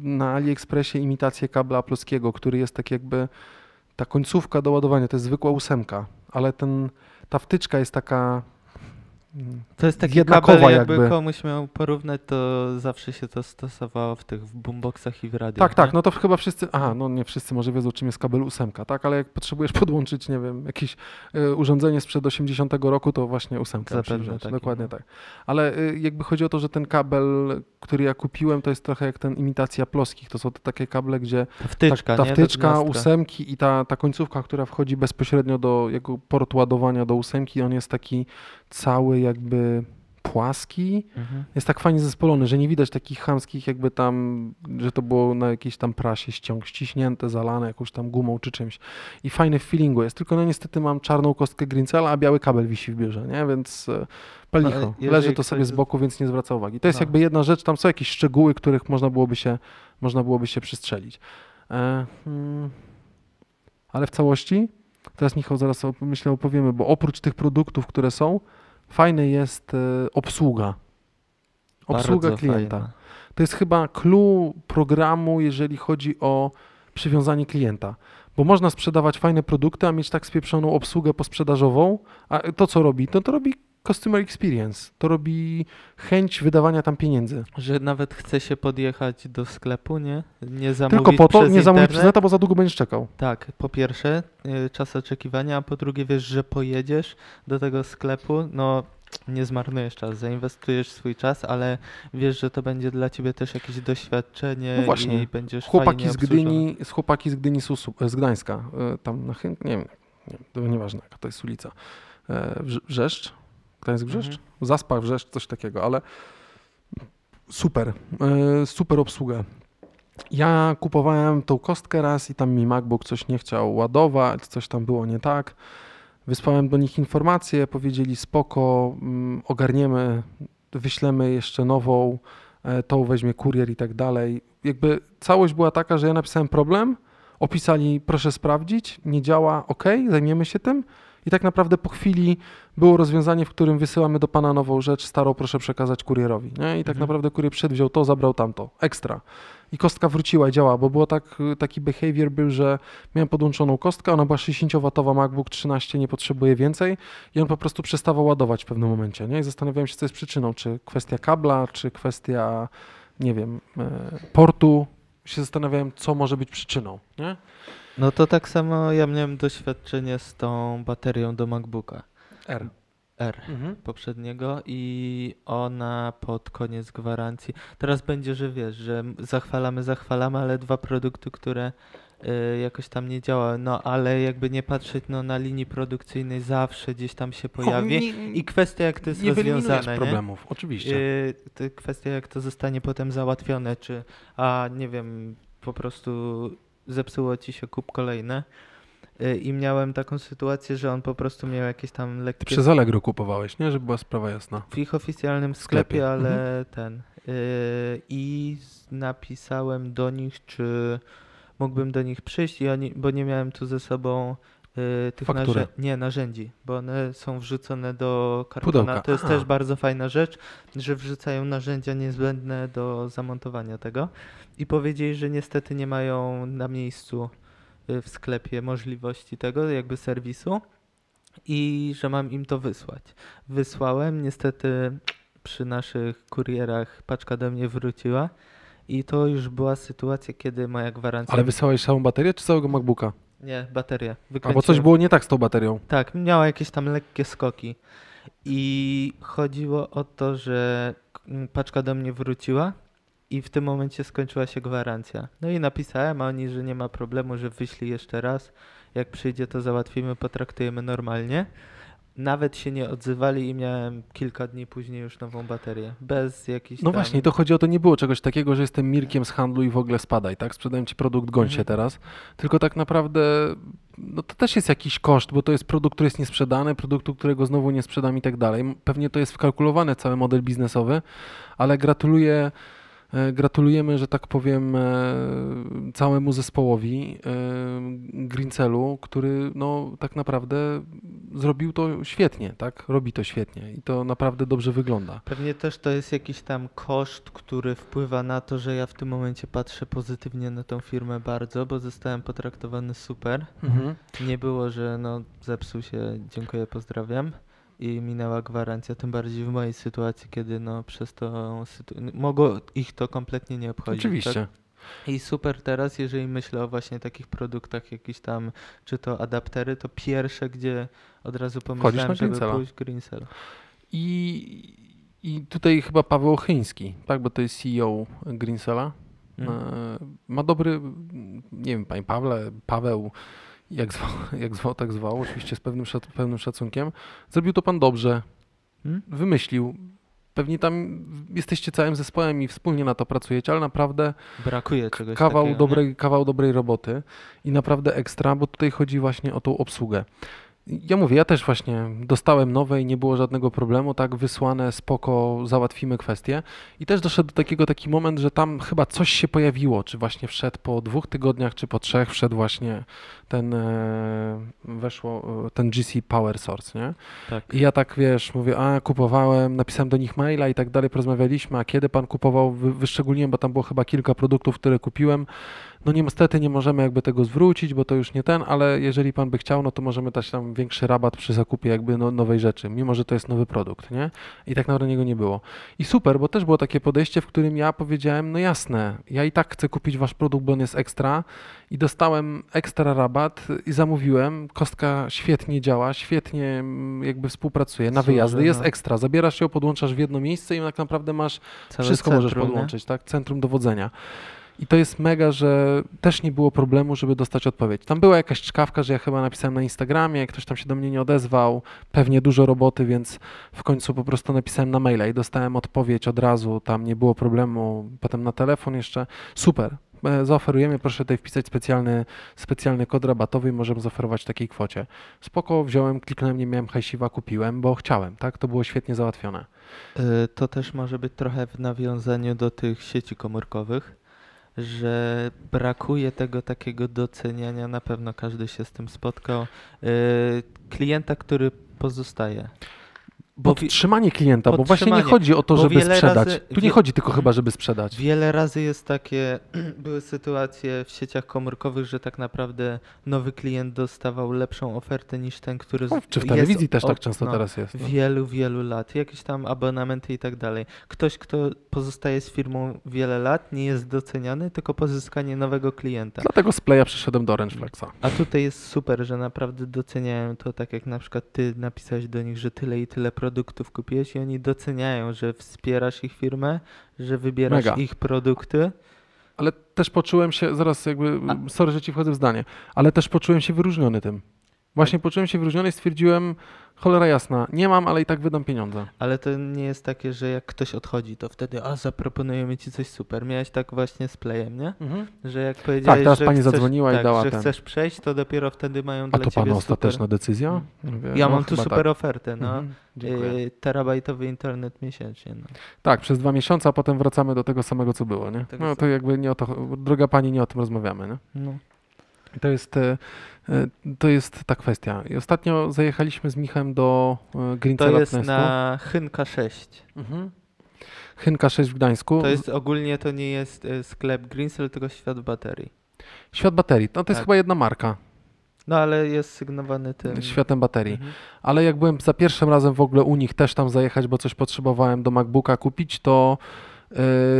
na AliExpressie imitację kabla pluskiego, który jest tak jakby ta końcówka do ładowania, to jest zwykła ósemka, ale ten, ta wtyczka jest taka To jest taki Jednakowa kabel, jakby, jakby. komuś miał porównać, to zawsze się to stosowało w tych w boomboxach i w radiach. Tak, tak, nie? no to chyba wszyscy, aha, no nie wszyscy może wiedzą, czym jest kabel ósemka, tak, ale jak potrzebujesz podłączyć, nie wiem, jakieś y, urządzenie sprzed 80 roku, to właśnie ósemka Zapewne taki, dokładnie no. tak. Ale y, jakby chodzi o to, że ten kabel, który ja kupiłem, to jest trochę jak ten imitacja ploskich, to są te takie kable, gdzie Ta wtyczka, ta, ta wtyczka, ósemki i ta, ta końcówka, która wchodzi bezpośrednio do jego port ładowania do ósemki, on jest taki cały jakby płaski, Mhm. jest tak fajnie zespolony, że nie widać takich chamskich jakby tam, że to było na jakiejś tam prasie ściąg, ściśnięte, zalane jakąś tam gumą czy czymś. I fajny w feelingu jest, tylko no niestety mam czarną kostkę Grincela, a biały kabel wisi w biurze, nie? Więc e, palicho. No, jeżeli Leży to sobie z boku, więc nie zwraca uwagi. To jest No. jakby jedna rzecz, tam są jakieś szczegóły, których można byłoby się, można byłoby się przystrzelić. E, hmm, ale w całości, teraz Michał zaraz myślę opowiemy, bo oprócz tych produktów, które są, fajne jest e, obsługa. Obsługa Bardzo klienta. fajna. To jest chyba clue programu, jeżeli chodzi o przywiązanie klienta. Bo można sprzedawać fajne produkty, a mieć tak spieprzoną obsługę posprzedażową, a to co robi? To, to robi customer experience, to robi chęć wydawania tam pieniędzy. Że nawet chce się podjechać do sklepu, nie? Nie zamówić Tylko po to nie zamówić przez neta, bo za długo będziesz czekał. Tak, po pierwsze y, czas oczekiwania, a po drugie wiesz, że pojedziesz do tego sklepu, no nie zmarnujesz czas, zainwestujesz swój czas, ale wiesz, że to będzie dla ciebie też jakieś doświadczenie No właśnie. i będziesz Chłopaki z. Gdyni, z chłopaki z Gdyni, z, Gdańska, e, tam na Chyn, nie wiem, nie, to nieważne jaka to jest ulica, Wrz- Wrzeszcz, Gdańsk Wrzeszcz, Mhm. Zaspach Wrzeszcz, coś takiego, ale super, e, super obsługa. Ja kupowałem tą kostkę raz i tam mi MacBook coś nie chciał ładować, coś tam było nie tak. Wysłałem do nich informacje, powiedzieli spoko, mm, ogarniemy, wyślemy jeszcze nową, e, tą weźmie kurier i tak dalej. Jakby całość była taka, że ja napisałem problem, opisali proszę sprawdzić, nie działa, ok, zajmiemy się tym. I tak naprawdę po chwili było rozwiązanie, w którym wysyłamy do pana nową rzecz, starą proszę przekazać kurierowi. Nie? I tak Mhm. naprawdę kurier przedwziął to, zabrał tamto, ekstra. I kostka wróciła i działa, bo było tak, taki behavior był, że miałem podłączoną kostkę, ona była 60W MacBook 13, nie potrzebuje więcej i on po prostu przestawał ładować w pewnym momencie. Nie? I zastanawiałem się, co jest przyczyną, czy kwestia kabla, czy kwestia, nie wiem, e, portu. Się zastanawiałem, co może być przyczyną. Nie? No to tak samo ja miałem doświadczenie z tą baterią do MacBooka R. R Mhm. poprzedniego i ona pod koniec gwarancji. Teraz będzie, że wiesz, że zachwalamy, zachwalamy, ale dwa produkty, które y, jakoś tam nie działały. No ale jakby nie patrzeć, no na linii produkcyjnej zawsze gdzieś tam się pojawi. nie, I kwestia jak to jest nie rozwiązane, nie? problemów, oczywiście. Y, kwestia jak to zostanie potem załatwione, czy a nie wiem, po prostu zepsuło ci się kup kolejne. Y, I miałem taką sytuację, że on po prostu miał jakieś tam Ty lekkie przez Allegro kupowałeś, nie? Żeby była sprawa jasna. w ich oficjalnym sklepie. sklepie, ale Mhm. ten. y, I napisałem do nich, czy mógłbym do nich przyjść, i oni, bo nie miałem tu ze sobą tych Faktury. narzę- nie, narzędzi, bo one są wrzucone do kartona. Pudełka, To jest aha. też bardzo fajna rzecz, że wrzucają narzędzia niezbędne do zamontowania tego. I powiedzieli, że niestety nie mają na miejscu y, w sklepie możliwości tego, jakby serwisu i że mam im to wysłać. Wysłałem, niestety przy naszych kurierach paczka do mnie wróciła i to już była sytuacja, kiedy moja gwarancja... Ale wysyłałeś całą baterię czy całego MacBooka? Nie, bateria. Albo Wykręciłem. coś było nie tak z tą baterią. Tak, miała jakieś tam lekkie skoki. I chodziło o to, że mm, paczka do mnie wróciła i w tym momencie skończyła się gwarancja. No i napisałem, a oni, że nie ma problemu, że wyślij jeszcze raz. Jak przyjdzie, to załatwimy, potraktujemy normalnie. Nawet się nie odzywali i miałem kilka dni później już nową baterię. Bez jakichś No tam... właśnie, to chodzi o to, nie było czegoś takiego, że jestem Mirkiem z handlu i w ogóle spadaj, tak? Sprzedaję ci produkt, goń się Mhm. teraz. Tylko tak naprawdę, no to też jest jakiś koszt, bo to jest produkt, który jest niesprzedany, produktu, którego znowu nie sprzedam i tak dalej. Pewnie to jest wkalkulowany cały model biznesowy, ale gratuluję, gratulujemy, że tak powiem, e, całemu zespołowi e, Greencellu, który no tak naprawdę zrobił to świetnie, tak? Robi to świetnie i to naprawdę dobrze wygląda. Pewnie też to jest jakiś tam koszt, który wpływa na to, że ja w tym momencie patrzę pozytywnie na tą firmę bardzo, bo zostałem potraktowany super. Mhm. Nie było, że no zepsuł się, dziękuję, pozdrawiam i minęła gwarancja, tym bardziej w mojej sytuacji, kiedy no przez to mogło ich to kompletnie nie obchodzić. Oczywiście. Tak? I super teraz, jeżeli myślę o właśnie takich produktach, jakiś tam, czy to adaptery, to pierwsze, gdzie od razu pomyślałem, żeby pójść Greensell. I, I tutaj chyba Paweł Ochyński, tak, bo to jest CEO Greensela. Mm. E, Ma dobry, nie wiem, panie Pawle, Paweł, jak zwał, jak zwał, tak zwał, oczywiście z pewnym, szac- pewnym szacunkiem. Zrobił to pan dobrze, Mm? wymyślił. pewnie tam jesteście całym zespołem i wspólnie na to pracujecie, ale naprawdę Brakuje czegoś kawał takiego, dobrej, kawał dobrej roboty i naprawdę ekstra, bo tutaj chodzi właśnie o tą obsługę. Ja mówię, ja też właśnie dostałem nowe i nie było żadnego problemu, tak wysłane, spoko, załatwimy kwestię. I też doszedł do takiego taki moment, że tam chyba coś się pojawiło, czy właśnie wszedł po dwóch tygodniach, czy po trzech wszedł właśnie ten, e, weszło, e, ten GC Power Source, nie? Tak. I ja tak, wiesz, mówię, a kupowałem, napisałem do nich maila i tak dalej, porozmawialiśmy, a kiedy pan kupował, Wy, wyszczególniłem, bo tam było chyba kilka produktów, które kupiłem. No niestety nie możemy jakby tego zwrócić, bo to już nie ten, ale jeżeli pan by chciał, no to możemy dać tam większy rabat przy zakupie jakby no, nowej rzeczy, mimo że to jest nowy produkt, nie? I tak naprawdę niego nie było. I super, bo też było takie podejście, w którym ja powiedziałem, no jasne, ja i tak chcę kupić wasz produkt, bo on jest ekstra i dostałem ekstra rabat i zamówiłem, kostka świetnie działa, świetnie mm, jakby współpracuje, na Służy, wyjazdy, jest no. ekstra, zabierasz ją, podłączasz w jedno miejsce i tak naprawdę masz Całe wszystko centrum, możesz nie? podłączyć, tak? Centrum dowodzenia. I to jest mega, że też nie było problemu, żeby dostać odpowiedź. Tam była jakaś czkawka, że ja chyba napisałem na Instagramie, ktoś tam się do mnie nie odezwał, pewnie dużo roboty, więc w końcu po prostu napisałem na maila i dostałem odpowiedź od razu, tam nie było problemu, potem na telefon jeszcze. Super. E, Zaoferujemy, proszę tutaj wpisać specjalny, specjalny kod rabatowy i możemy zaoferować w takiej kwocie. Spoko, wziąłem, kliknąłem, nie miałem hajsiwa, kupiłem, bo chciałem, tak? To było świetnie załatwione. Y, To też może być trochę w nawiązaniu do tych sieci komórkowych, że brakuje tego takiego doceniania, na pewno każdy się z tym spotkał, y, klienta, który pozostaje. Bo Podtrzymanie klienta, bo właśnie nie chodzi o to, żeby sprzedać. razy- tu nie chodzi tylko chyba, żeby sprzedać. Wiele razy jest takie, były sytuacje w sieciach komórkowych, że tak naprawdę nowy klient dostawał lepszą ofertę niż ten, który z- O, Czy w telewizji też od- tak często no, teraz jest. No. wielu, wielu lat, jakieś tam abonamenty i tak dalej. Ktoś, kto pozostaje z firmą wiele lat, nie jest doceniany, tylko pozyskanie nowego klienta. Dlatego z Playa przyszedłem do Orange Flexa. A tutaj jest super, że naprawdę doceniają to, tak jak na przykład ty napisałeś do nich, że tyle i tyle produktów kupiłeś i oni doceniają, że wspierasz ich firmę, że wybierasz Mega. ich produkty. Ale też poczułem się, zaraz jakby, A- sorry, że ci wchodzę w zdanie, ale też poczułem się wyróżniony tym. Właśnie poczułem się wyróżniony i stwierdziłem, cholera jasna, nie mam, ale i tak wydam pieniądze. Ale to nie jest takie, że jak ktoś odchodzi, to wtedy, a zaproponujemy ci coś super. Miałeś tak właśnie z playem, nie? Że jak powiedziałeś, Tak, teraz że pani chcesz, zadzwoniła i tak, dała że ten. chcesz przejść, to dopiero wtedy mają A dla to ciebie pana super. ostateczna decyzja? Mówię, Ja no, mam tu super tak. ofertę, no. Mhm, dziękuję. Yy, terabajtowy internet miesięcznie. No. Tak, przez dwa miesiące, a potem wracamy do tego samego, co było, nie? Tego No to jakby nie o to, droga pani, nie o tym rozmawiamy, nie? No. I To jest, e, to jest ta kwestia. I ostatnio zajechaliśmy z Michem do e, To Greencella jest w Gdańsku. na Chynka 6. Mhm. Chynka 6 w Gdańsku. To jest ogólnie to nie jest y, sklep Greensell, tylko świat baterii. Świat baterii. No to jest Tak. chyba jedna marka. No ale jest sygnowany tym. Światem baterii. Mhm. Ale jak byłem za pierwszym razem w ogóle u nich też tam zajechać, bo coś potrzebowałem do MacBooka kupić, to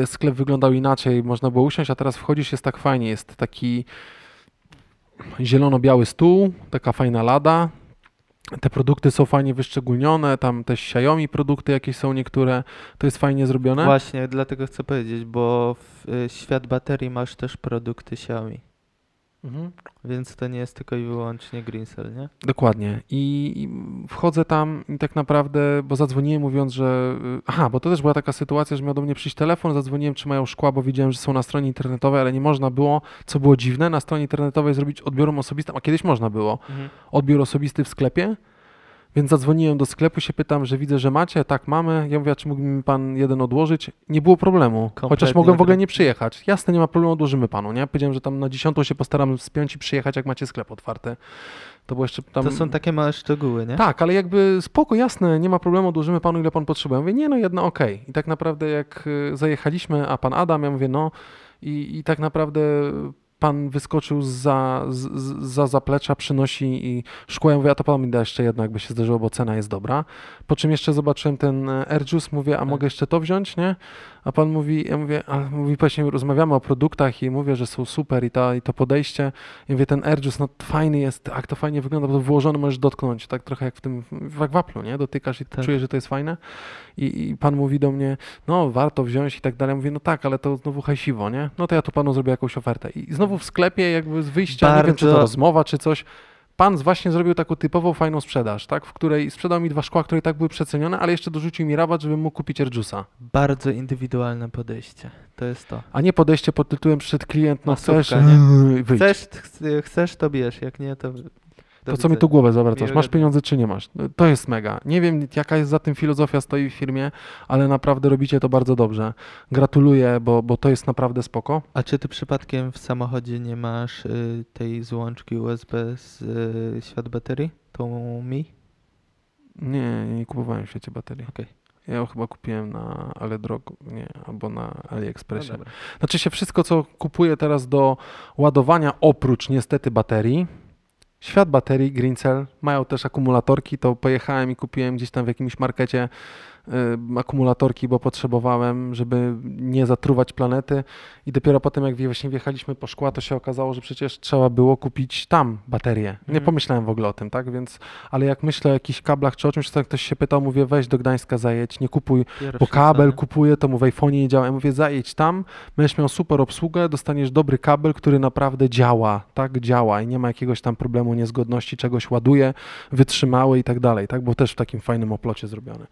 e, sklep wyglądał inaczej. Można było usiąść, a teraz wchodzisz, jest tak fajnie. Jest taki zielono-biały stół, taka fajna lada. Te produkty są fajnie wyszczególnione, tam też Xiaomi produkty jakieś są niektóre, to jest fajnie zrobione. Właśnie, dlatego chcę powiedzieć, bo w y, świat baterii masz też produkty Xiaomi. Mhm. Więc to nie jest tylko i wyłącznie Greensell, nie? Dokładnie. I i wchodzę tam i tak naprawdę, bo zadzwoniłem mówiąc, że. y, Aha, bo to też była taka sytuacja, że miał do mnie przyjść telefon, zadzwoniłem, czy mają szkła, bo widziałem, że są na stronie internetowej, ale nie można było, co było dziwne, na stronie internetowej zrobić odbiorem osobistym, a kiedyś można było. Odbiór osobisty w sklepie. Więc zadzwoniłem do sklepu, się pytam, że widzę, że macie. Tak, mamy. Ja mówię, a czy mógłby mi pan jeden odłożyć? Nie było problemu. Chociaż Kompletnie mogłem w ogóle nie przyjechać. Jasne, nie ma problemu, odłożymy panu, nie? Powiedziałem, że tam na dziesiątą się postaram spiąć i przyjechać, jak macie sklep otwarty. To było jeszcze tam... To są takie małe szczegóły, nie? Tak, ale jakby spoko, jasne, nie ma problemu, odłożymy panu ile pan potrzebuje. Ja mówię, nie no, jedno okej. I tak naprawdę jak y, zajechaliśmy, a pan Adam, ja mówię, no i, i tak naprawdę pan wyskoczył za, za zaplecza, przynosi i szkło. Ja mówię, a to pan mi da jeszcze jedno, jakby się zdarzyło, bo cena jest dobra. Po czym jeszcze zobaczyłem ten e, Air Juice, mówię, a Tak. mogę jeszcze to wziąć, nie? A pan mówi, ja mówię, a mówi, właśnie rozmawiamy o produktach i mówię, że są super i, ta, i to podejście. I mówię, ten Juice, no fajny jest, jak to fajnie wygląda, bo to włożony możesz dotknąć, tak trochę jak w tym, jak w Apple'u, nie? Dotykasz i Tak. czujesz, że to jest fajne. I, I pan mówi do mnie, no warto wziąć i tak dalej. Ja Mówię, no tak, ale to znowu hajsiwo, nie? No to ja tu panu zrobię jakąś ofertę. I znowu w sklepie jakby z wyjścia, nie wiem czy to Bardzo- rozmowa, czy coś, Pan właśnie zrobił taką typową fajną sprzedaż, tak? w której sprzedał mi dwa szkła, które i tak były przecenione, ale jeszcze dorzucił mi rabat, żebym mógł kupić Airjuice'a. Bardzo indywidualne podejście. To jest to. A nie podejście pod tytułem przyszedł klient, no Masówka, chcesz, nie? wyjdź. Chcesz, ch- chcesz, to bierz, jak nie, to... To co mi tu głowę zawracasz? Masz pieniądze czy nie masz? No, To jest mega. Nie wiem jaka jest za tym filozofia stoi w firmie, ale naprawdę robicie to bardzo dobrze. Gratuluję, bo, bo to jest naprawdę spoko. A czy ty przypadkiem w samochodzie nie masz y, tej złączki USB z y, świat baterii? Tą Mi? Nie, nie kupowałem w świecie baterii. Okej. Ja ją chyba kupiłem na Allegro, nie, albo na No AliExpressie. dobra. Znaczy się wszystko, co kupuję teraz do ładowania, oprócz niestety baterii, Świat baterii, Greencell, mają też akumulatorki, to pojechałem i kupiłem gdzieś tam w jakimś markecie akumulatorki, bo potrzebowałem, żeby nie zatruwać planety i dopiero potem jak właśnie wjechaliśmy po szkła, to się okazało, że przecież trzeba było kupić tam baterię. Nie Mhm. pomyślałem w ogóle o tym, tak, więc, ale jak myślę o jakichś kablach czy o czymś, to jak ktoś się pytał, mówię weź do Gdańska zajedź, nie kupuj Pierwsze bo kabel zdanie. kupuję, to mu w iPhone'ie nie działa. Ja mówię, zajedź tam, będziesz miał super obsługę, dostaniesz dobry kabel, który naprawdę działa, tak, działa i nie ma jakiegoś tam problemu, niezgodności, czegoś ładuje, wytrzymały i tak dalej, tak, bo też w takim fajnym oplocie zrobione.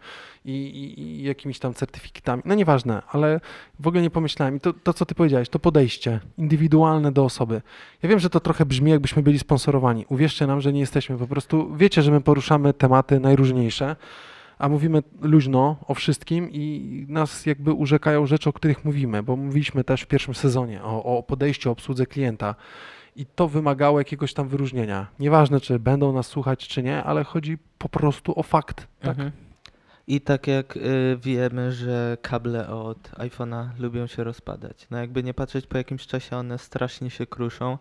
I, i, jakimiś tam certyfikatami, no nieważne, ale w ogóle nie pomyślałem. I to, to, co ty powiedziałeś, to podejście indywidualne do osoby. Ja wiem, że to trochę brzmi, jakbyśmy byli sponsorowani. Uwierzcie nam, że nie jesteśmy. Po prostu wiecie, że my poruszamy tematy najróżniejsze, a mówimy luźno o wszystkim i nas jakby urzekają rzeczy, o których mówimy, bo mówiliśmy też w pierwszym sezonie o, o podejściu, o obsłudze klienta. I to wymagało jakiegoś tam wyróżnienia. Nieważne, czy będą nas słuchać, czy nie, ale chodzi po prostu o fakt. Tak? Mhm. I tak jak y, wiemy, że kable od iPhone'a lubią się rozpadać. No jakby nie patrzeć po jakimś czasie, one strasznie się kruszą.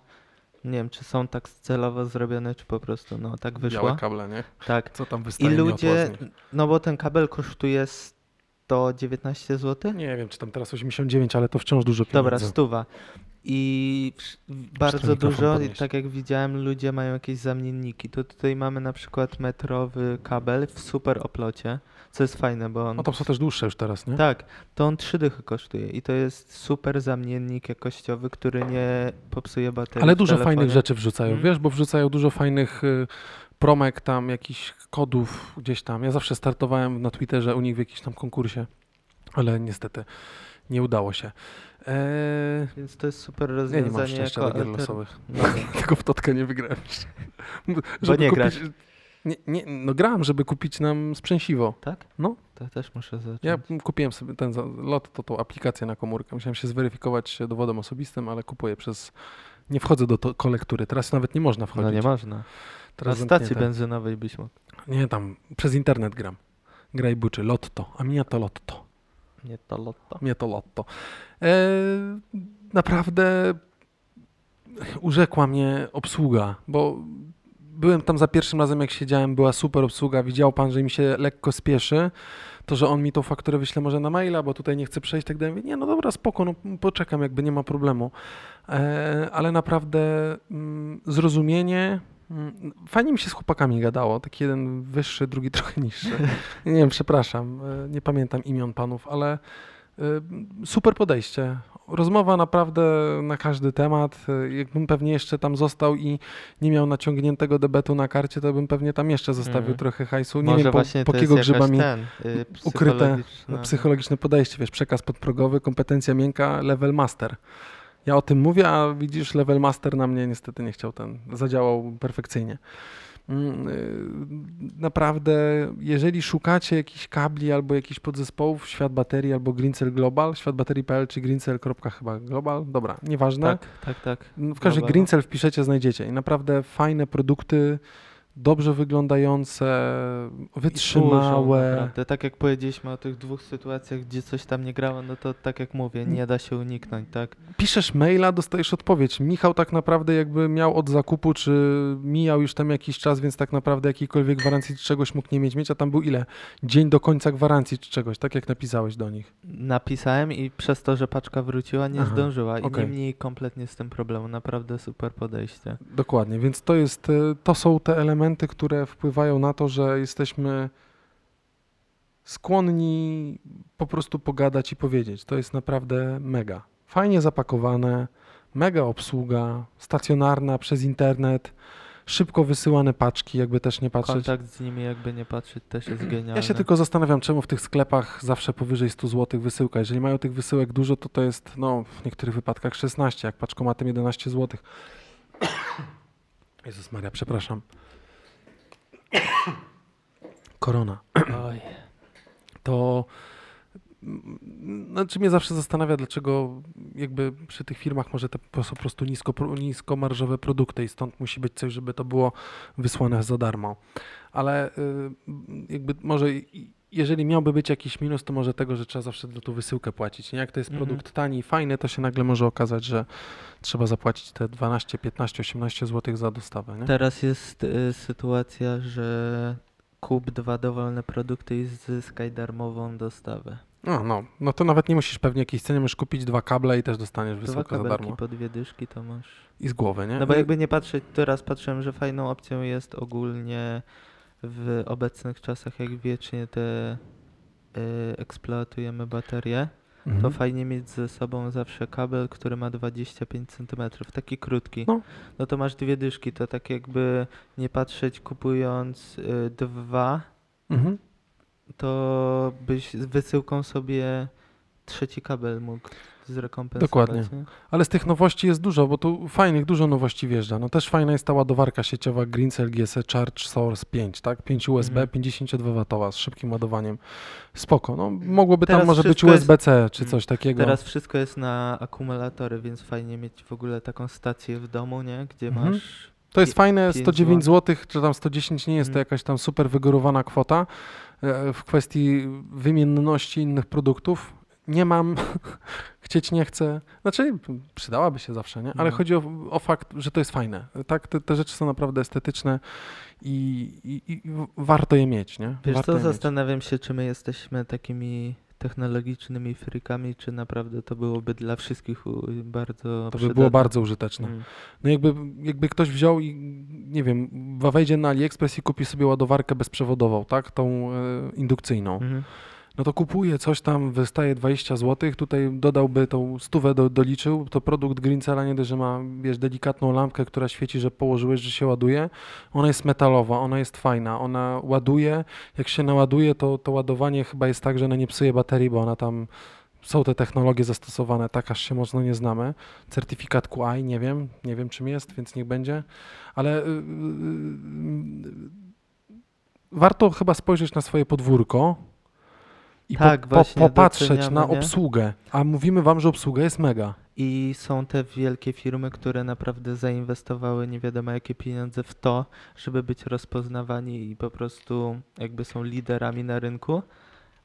Nie wiem, czy są tak celowo zrobione, czy po prostu no tak wyszło. Białe kable, nie? Tak. Co tam I wystaje ludzie, z nich. no bo ten kabel kosztuje 119 zł. Nie wiem, czy tam teraz 89, ale to wciąż dużo pieniędzy. Dobra, stuwa. I bardzo dużo, podnieść. tak jak widziałem, ludzie mają jakieś zamienniki. To tutaj mamy na przykład metrowy kabel w super oplocie, co jest fajne, bo on No tam są też dłuższe już teraz, nie? Tak, to on 3 dychy kosztuje i to jest super zamiennik jakościowy, który nie popsuje baterii. Ale dużo fajnych rzeczy wrzucają, Mhm. wiesz, bo wrzucają dużo fajnych y, promek tam, jakichś kodów gdzieś tam. Ja zawsze startowałem na Twitterze u nich w jakimś tam konkursie, ale niestety nie udało się. Eee, Więc to jest super ja nie rozwiązanie. mam szczęścia jako do gier losowych. No, Tylko w totkę nie wygrałem. Bo nie grasz. Nie, nie, no grałem, żeby kupić nam sprzęsiwo. tak? No. To też muszę zacząć. Ja kupiłem sobie ten lot, to tą aplikację na komórkę. Musiałem się zweryfikować dowodem osobistym, ale kupuję przez... Nie wchodzę do to kolektury. Teraz nawet nie można wchodzić. No nie można. Na Teraz stacji zamknięte. benzynowej byś mógł. Nie, tam przez internet gram. Graj buczy, lotto, a mnie to lotto, Nie to lotto. mnie to lotto. E, naprawdę urzekła mnie obsługa, bo byłem tam za pierwszym razem, jak siedziałem, była super obsługa, widział pan, że mi się lekko spieszy, to, że on mi tą fakturę wyśle może na maila, bo tutaj nie chcę przejść, tak dalej. Nie, no dobra, spoko, no poczekam, jakby nie ma problemu. E, ale naprawdę mm, zrozumienie, mm, fajnie mi się z chłopakami gadało, taki jeden wyższy, drugi trochę niższy. Nie wiem, przepraszam, e, nie pamiętam imion panów, ale super podejście. Rozmowa naprawdę na każdy temat. Jakbym pewnie jeszcze tam został i nie miał naciągniętego debetu na karcie, to bym pewnie tam jeszcze zostawił Mhm. trochę hajsu. Nie Może wiem, po, po jakiego grzyba mi ten, y, ukryte psychologiczna- psychologiczne podejście, wiesz, przekaz podprogowy, kompetencja miękka, level master. Ja o tym mówię, a widzisz, level master na mnie niestety nie chciał ten, zadziałał perfekcyjnie. Mm, y, Naprawdę, jeżeli szukacie jakichś kabli albo jakichś podzespołów, Świat Baterii albo Greencell Global, światbaterii.pl czy greencell. chyba global, dobra, nieważne. Tak, tak, tak. W każdym Global. Greencell wpiszecie, znajdziecie i naprawdę fajne produkty, dobrze wyglądające, wytrzymałe. naprawdę. Tak jak powiedzieliśmy o tych dwóch sytuacjach, gdzie coś tam nie grało, no to tak jak mówię, nie da się uniknąć, tak? piszesz maila, dostajesz odpowiedź. Michał tak naprawdę jakby miał od zakupu, czy mijał już tam jakiś czas, więc tak naprawdę jakiejkolwiek gwarancji czy czegoś mógł nie mieć mieć, a tam był ile? Dzień do końca gwarancji czy czegoś, tak jak napisałeś do nich. Napisałem i przez to, że paczka wróciła, nie Aha, zdążyła i okej. nie mieli kompletnie z tym problemu. Naprawdę super podejście. Dokładnie, więc to jest, e, to są te elementy, które wpływają na to, że jesteśmy skłonni po prostu pogadać i powiedzieć. To jest naprawdę mega. Fajnie zapakowane, mega obsługa, stacjonarna przez internet. szybko wysyłane paczki, jakby też nie patrzeć. Kontakt z nimi, jakby nie patrzeć, też jest genialny. Ja się tylko zastanawiam, czemu w tych sklepach zawsze powyżej 100 zł wysyłka. Jeżeli mają tych wysyłek dużo, to to jest no, w niektórych wypadkach 16, jak paczkomatem 11 zł. Jezus Maria, przepraszam. Korona. Oj. To mm, znaczy mnie zawsze zastanawia, dlaczego jakby przy tych firmach może te po prostu nisko, niskomarżowe produkty i stąd musi być coś, żeby to było wysłane za darmo. Ale y, jakby może jeżeli miałby być jakiś minus, to może tego, że trzeba zawsze za tą wysyłkę płacić. Nie? Jak to jest Mhm. produkt tani i fajny, to się nagle może okazać, że trzeba zapłacić te 12, 15, 18 zł za dostawę. Nie? Teraz jest y, sytuacja, że kup dwa dowolne produkty i zyskaj darmową dostawę. No, no, no to nawet nie musisz pewnie jakiejś ceny, możesz kupić dwa kable i też dostaniesz Dwa wysyłkę za darmo. po dwie dyszki to masz. I z głowy, nie? No bo jakby nie patrzeć, teraz patrzyłem, że fajną opcją jest ogólnie w obecnych czasach, jak wiecznie te y, eksploatujemy baterie, Mhm. to fajnie mieć ze sobą zawsze kabel, który ma 25 cm, taki krótki. No. No to masz dwie dyszki, to tak jakby nie patrzeć kupując y, dwa, Mhm. to byś z wysyłką sobie trzeci kabel mógł zrekompensować. Dokładnie. Nie? Ale z tych nowości jest dużo, bo tu fajnych, dużo nowości wjeżdża. No też fajna jest ta ładowarka sieciowa Greencell GSE Charge Source 5, tak? 5 USB, Mhm. 52 W z szybkim ładowaniem. Spoko. No mogłoby tam Teraz może być wszystko jest- USB-C czy Mm. coś takiego. Teraz wszystko jest na akumulatory, więc fajnie mieć w ogóle taką stację w domu, nie? Gdzie Mhm. masz... To jest fajne, pięć 109 zł, czy tam 110 nie jest to Mm. jakaś tam super wygórowana kwota. E, W kwestii wymienności innych produktów nie mam, chcieć nie chcę. Znaczy, przydałaby się zawsze, nie? Ale No. chodzi o, o fakt, że to jest fajne. Tak, te, te rzeczy są naprawdę estetyczne i, i, i warto je mieć, nie? Wiesz warto co, je mieć. zastanawiam się, czy my jesteśmy takimi technologicznymi frykami, czy naprawdę to byłoby dla wszystkich bardzo To by przydatne. było bardzo użyteczne. Mm. No jakby, jakby ktoś wziął i nie wiem, wejdzie na AliExpress i kupi sobie ładowarkę bezprzewodową, tak? Tą e, indukcyjną. Mhm. No to kupuje coś tam, wystaje 20 zł, tutaj dodałby tą stówę, do, doliczył, to produkt Greencella nie dość, że ma, wiesz, delikatną lampkę, która świeci, że położyłeś, że się ładuje, ona jest metalowa, ona jest fajna, ona ładuje, jak się naładuje, to, to ładowanie chyba jest tak, że ona nie psuje baterii, bo ona tam, są te technologie zastosowane, tak aż się mocno nie znamy. Certyfikat QI, nie wiem, nie wiem czym jest, więc niech będzie, ale yy, yy, warto chyba spojrzeć na swoje podwórko, i Tak, po, po, popatrzeć na nie? obsługę. A mówimy wam, że obsługa jest mega. I są te wielkie firmy, które naprawdę zainwestowały nie wiadomo jakie pieniądze w to, żeby być rozpoznawani i po prostu jakby są liderami na rynku,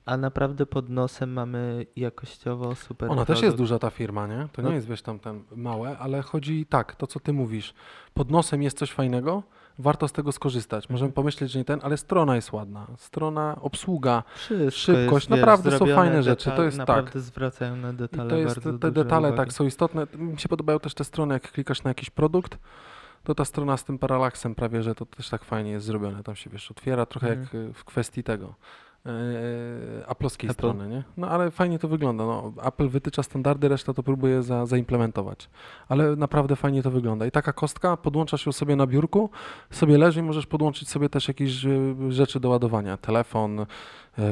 a naprawdę pod nosem mamy jakościowo super Ona też jest produkt. duża ta firma, nie? To No. nie jest, wiesz, tam ten małe, ale chodzi tak, to co ty mówisz. Pod nosem jest coś fajnego, warto z tego skorzystać. Możemy Mhm. pomyśleć, że nie ten, ale strona jest ładna. Strona, obsługa. Wszystko szybkość, jest, wiesz, naprawdę są zrobione, fajne rzeczy, to jest tak. naprawdę zwracają na I detale to jest, te, detale uwagi. tak są istotne. Mi się podobają też te strony, jak klikasz na jakiś produkt, to ta strona z tym paralaksem prawie, że to też tak fajnie jest zrobione. Tam się, wiesz, otwiera trochę Mhm. jak y, w kwestii tego. Yy, Apple'owskiej Apple. strony, nie? No ale fajnie to wygląda. No, Apple wytycza standardy, reszta to próbuje za, zaimplementować. Ale naprawdę fajnie to wygląda. I taka kostka, podłączasz ją sobie na biurku, sobie leży i możesz podłączyć sobie też jakieś y, rzeczy do ładowania. Telefon, y,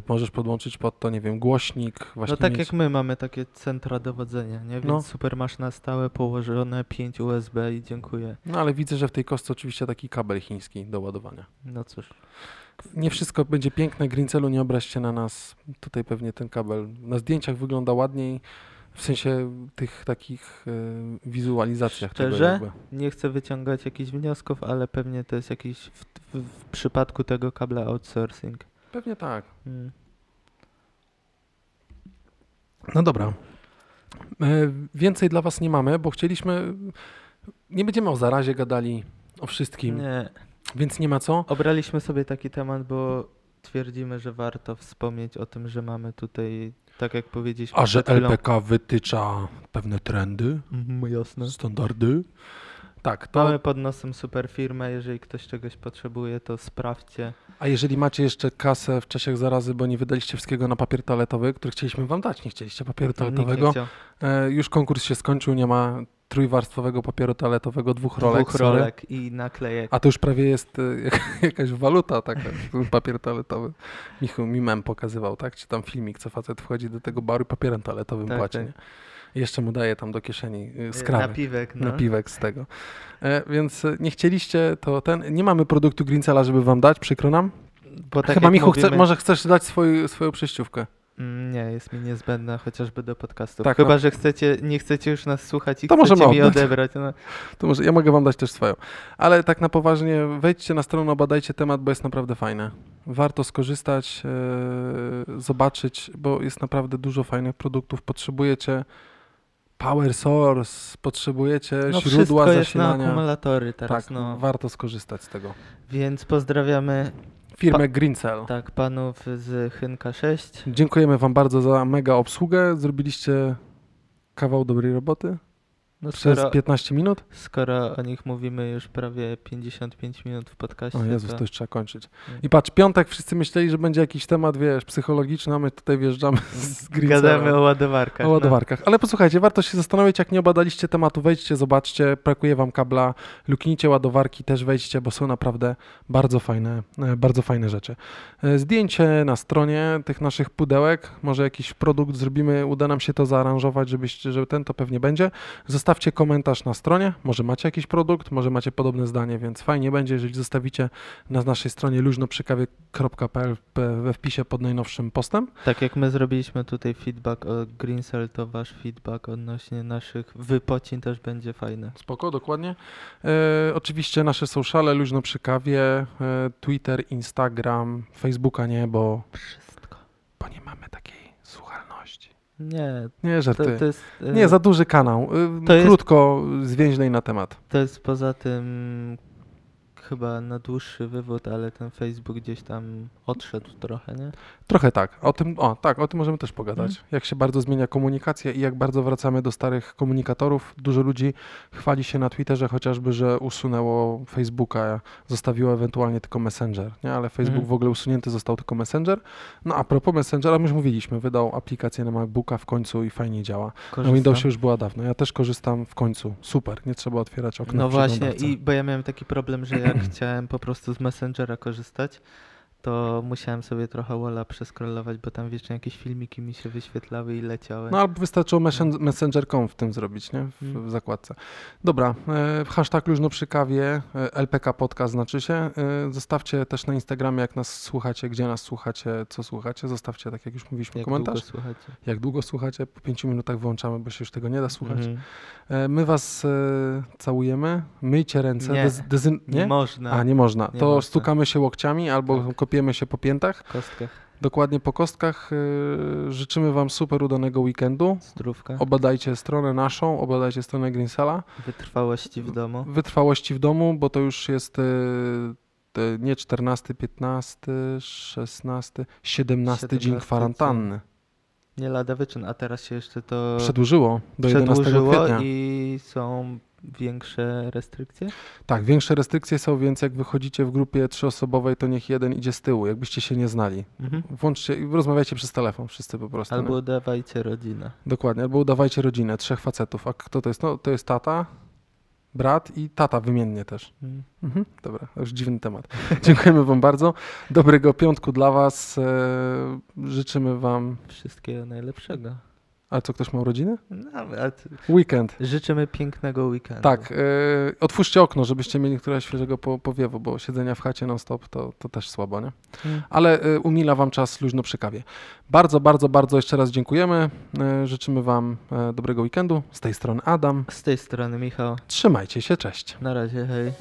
możesz podłączyć pod to, nie wiem, głośnik. Właśnie No tak mieć... jak my mamy takie centra dowodzenia, nie? Więc No. super masz na stałe położone 5 USB i dziękuję. No ale widzę, że w tej kostce oczywiście taki kabel chiński do ładowania. No cóż. Nie wszystko będzie piękne, Greencellu, nie obraźcie na nas. Tutaj pewnie ten kabel na zdjęciach wygląda ładniej, w sensie tych takich y, wizualizacjach. Szczerze? Nie chcę wyciągać jakichś wniosków, ale pewnie to jest jakiś w, w, w przypadku tego kabla outsourcing. Pewnie tak. Mm. No dobra. E, Więcej dla was nie mamy, bo chcieliśmy... Nie będziemy o zarazie gadali, o wszystkim, Nie. Więc nie ma co. Obraliśmy sobie taki temat, bo twierdzimy, że warto wspomnieć o tym, że mamy tutaj, tak jak powiedzieliśmy A że LPK wytycza pewne trendy, Mhm, jasne. standardy. Tak, to Mamy pod nosem super firmę, jeżeli ktoś czegoś potrzebuje, to sprawdźcie. A jeżeli macie jeszcze kasę w czasie zarazy, bo nie wydaliście wszystkiego na papier toaletowy, który chcieliśmy wam dać, nie chcieliście papieru toaletowego, e, już konkurs się skończył, nie ma trójwarstwowego papieru toaletowego, dwóch rolek. Dwóch sorry. rolek i naklejek. A to już prawie jest jak- jakaś waluta taka, papier toaletowy. Michu mi mem pokazywał, tak? Czy tam filmik, co facet wchodzi do tego baru i papierem toaletowym Tak, płaci, tak. jeszcze mu daje tam do kieszeni y, Y, skrawy. Napiwek, no. napiwek z tego. E, więc e, nie chcieliście, to ten. Nie mamy produktu Greencela, żeby wam dać, przykro nam. Bo tak Chyba Michu, chce, mówimy- może chcesz dać swój, swoją przejściówkę. Mm, Nie, jest mi niezbędna chociażby do podcastu. Tak, Chyba, no. że chcecie, nie chcecie już nas słuchać i To chcecie mi odebrać. No. To może ja mogę wam dać też swoją. Ale tak na poważnie, wejdźcie na stronę, obadajcie temat, bo jest naprawdę fajne. Warto skorzystać, e, zobaczyć, bo jest naprawdę dużo fajnych produktów. Potrzebujecie power source, potrzebujecie No źródła wszystko jest na zasilania. akumulatory teraz, tak, no. warto skorzystać z tego. Więc pozdrawiamy Firmę Greencell. tak panów z Chynka 6. Dziękujemy Wam bardzo za mega obsługę. Zrobiliście kawał dobrej roboty No przez skoro, 15 minut. skoro o nich mówimy już prawie 55 minut w podcaście, O Jezus, to... to już trzeba kończyć. Mm. I patrz, piątek wszyscy myśleli, że będzie jakiś temat, wiesz, psychologiczny, a my tutaj wjeżdżamy z Greencellem. gadamy o ładowarkach. O ładowarkach. Ale posłuchajcie, warto się zastanowić, jak nie obadaliście tematu, wejdźcie, zobaczcie, brakuje wam kabla, luknijcie ładowarki, też wejdźcie, bo są naprawdę bardzo fajne, e, bardzo fajne rzeczy. E, Zdjęcie na stronie tych naszych pudełek, może jakiś produkt zrobimy, uda nam się to zaaranżować, żebyście, że ten to pewnie będzie. Zostawcie komentarz na stronie, może macie jakiś produkt, może macie podobne zdanie, więc fajnie będzie, jeżeli zostawicie na naszej stronie luźnoprzykawie.pl we wpisie pod najnowszym postem. Tak jak my zrobiliśmy tutaj feedback o Greencell, to wasz feedback odnośnie naszych wypocin też będzie fajny. Spoko, dokładnie. E, oczywiście nasze sociale, luźno przy kawie, e, Twitter, Instagram, Facebooka nie, bo, Wszystko. bo nie mamy takiej słuchalności. Nie, Nie, to, żarty. to jest... e, Nie, za duży kanał. E, To jest- Krótko, zwięźlej na temat. To jest poza tym chyba na dłuższy wywód, ale ten Facebook gdzieś tam odszedł trochę, nie? Trochę tak. O tym, o, tak, o tym możemy też pogadać. Mhm. Jak się bardzo zmienia komunikacja i jak bardzo wracamy do starych komunikatorów. Dużo ludzi chwali się na Twitterze chociażby, że usunęło Facebooka, zostawiło ewentualnie tylko Messenger, nie? Ale Facebook Mhm. w ogóle usunięty został tylko Messenger. No a propos Messengera, my już mówiliśmy, wydał aplikację na MacBooka w końcu i fajnie działa. Na Korzystam. Windowsie już była dawno. Ja też korzystam w końcu. Super, nie trzeba otwierać okna No właśnie, i bo ja miałem taki problem, że jak chciałem po prostu z Messengera korzystać, to musiałem sobie trochę Walla przeskrolować, bo tam wiecznie jakieś filmiki mi się wyświetlały i leciały. No albo wystarczyło messen- Messenger.com w tym zrobić, nie? W, Mm. w zakładce. Dobra, e, hashtag luźno przy kawie, e, LPK podcast znaczy się. E, zostawcie też na Instagramie, jak nas słuchacie, gdzie nas słuchacie, co słuchacie. Zostawcie, tak jak już mówiliśmy, jak komentarz. długo słuchacie. Jak długo słuchacie? Po pięciu minutach wyłączamy, bo się już tego nie da słuchać. Mhm. E, my was całujemy, myjcie ręce. Nie. dez- dezyn- Nie nie? można. A, nie można. Nie to można. stukamy się łokciami albo Tak. kopiemy się po piętach. Kostka, Dokładnie po kostkach. E, życzymy wam super udanego weekendu. zdrówka, Obadajcie stronę naszą, obadajcie stronę Greensala. wytrwałości w domu. Wytrwałości w domu, bo to już jest y, y, nie 14, 15, 16, 17 dzień 17 kwarantanny. Nie lada wyczyn, a teraz się jeszcze to Przedłużyło do 11 przedłużyło kwietnia. i są większe restrykcje? Tak, większe restrykcje są, więc jak wychodzicie w grupie trzyosobowej, to niech jeden idzie z tyłu, jakbyście się nie znali. Mhm. Włączcie i rozmawiajcie przez telefon wszyscy po prostu. Albo nie? udawajcie rodzinę. Dokładnie, albo udawajcie rodzinę, trzech facetów. A kto to jest? No, to jest tata, brat i tata wymiennie też. Mm. Mhm, dobra, już dziwny temat. Dziękujemy Wam bardzo. Dobrego piątku dla Was. E, życzymy Wam. Wszystkiego najlepszego. A co, ktoś ma urodziny? Nawet. Weekend. Życzymy pięknego weekendu. Tak, e, otwórzcie okno, żebyście mieli trochę świeżego po, powiewu, bo siedzenia w chacie non-stop to, to też słabo, nie? Mm. Ale e, umila Wam czas luźno przy kawie. Bardzo, bardzo, bardzo jeszcze raz dziękujemy. E, życzymy Wam e, dobrego weekendu. Z tej strony Adam. Z tej strony Michał. Trzymajcie się, cześć. Na razie, hej.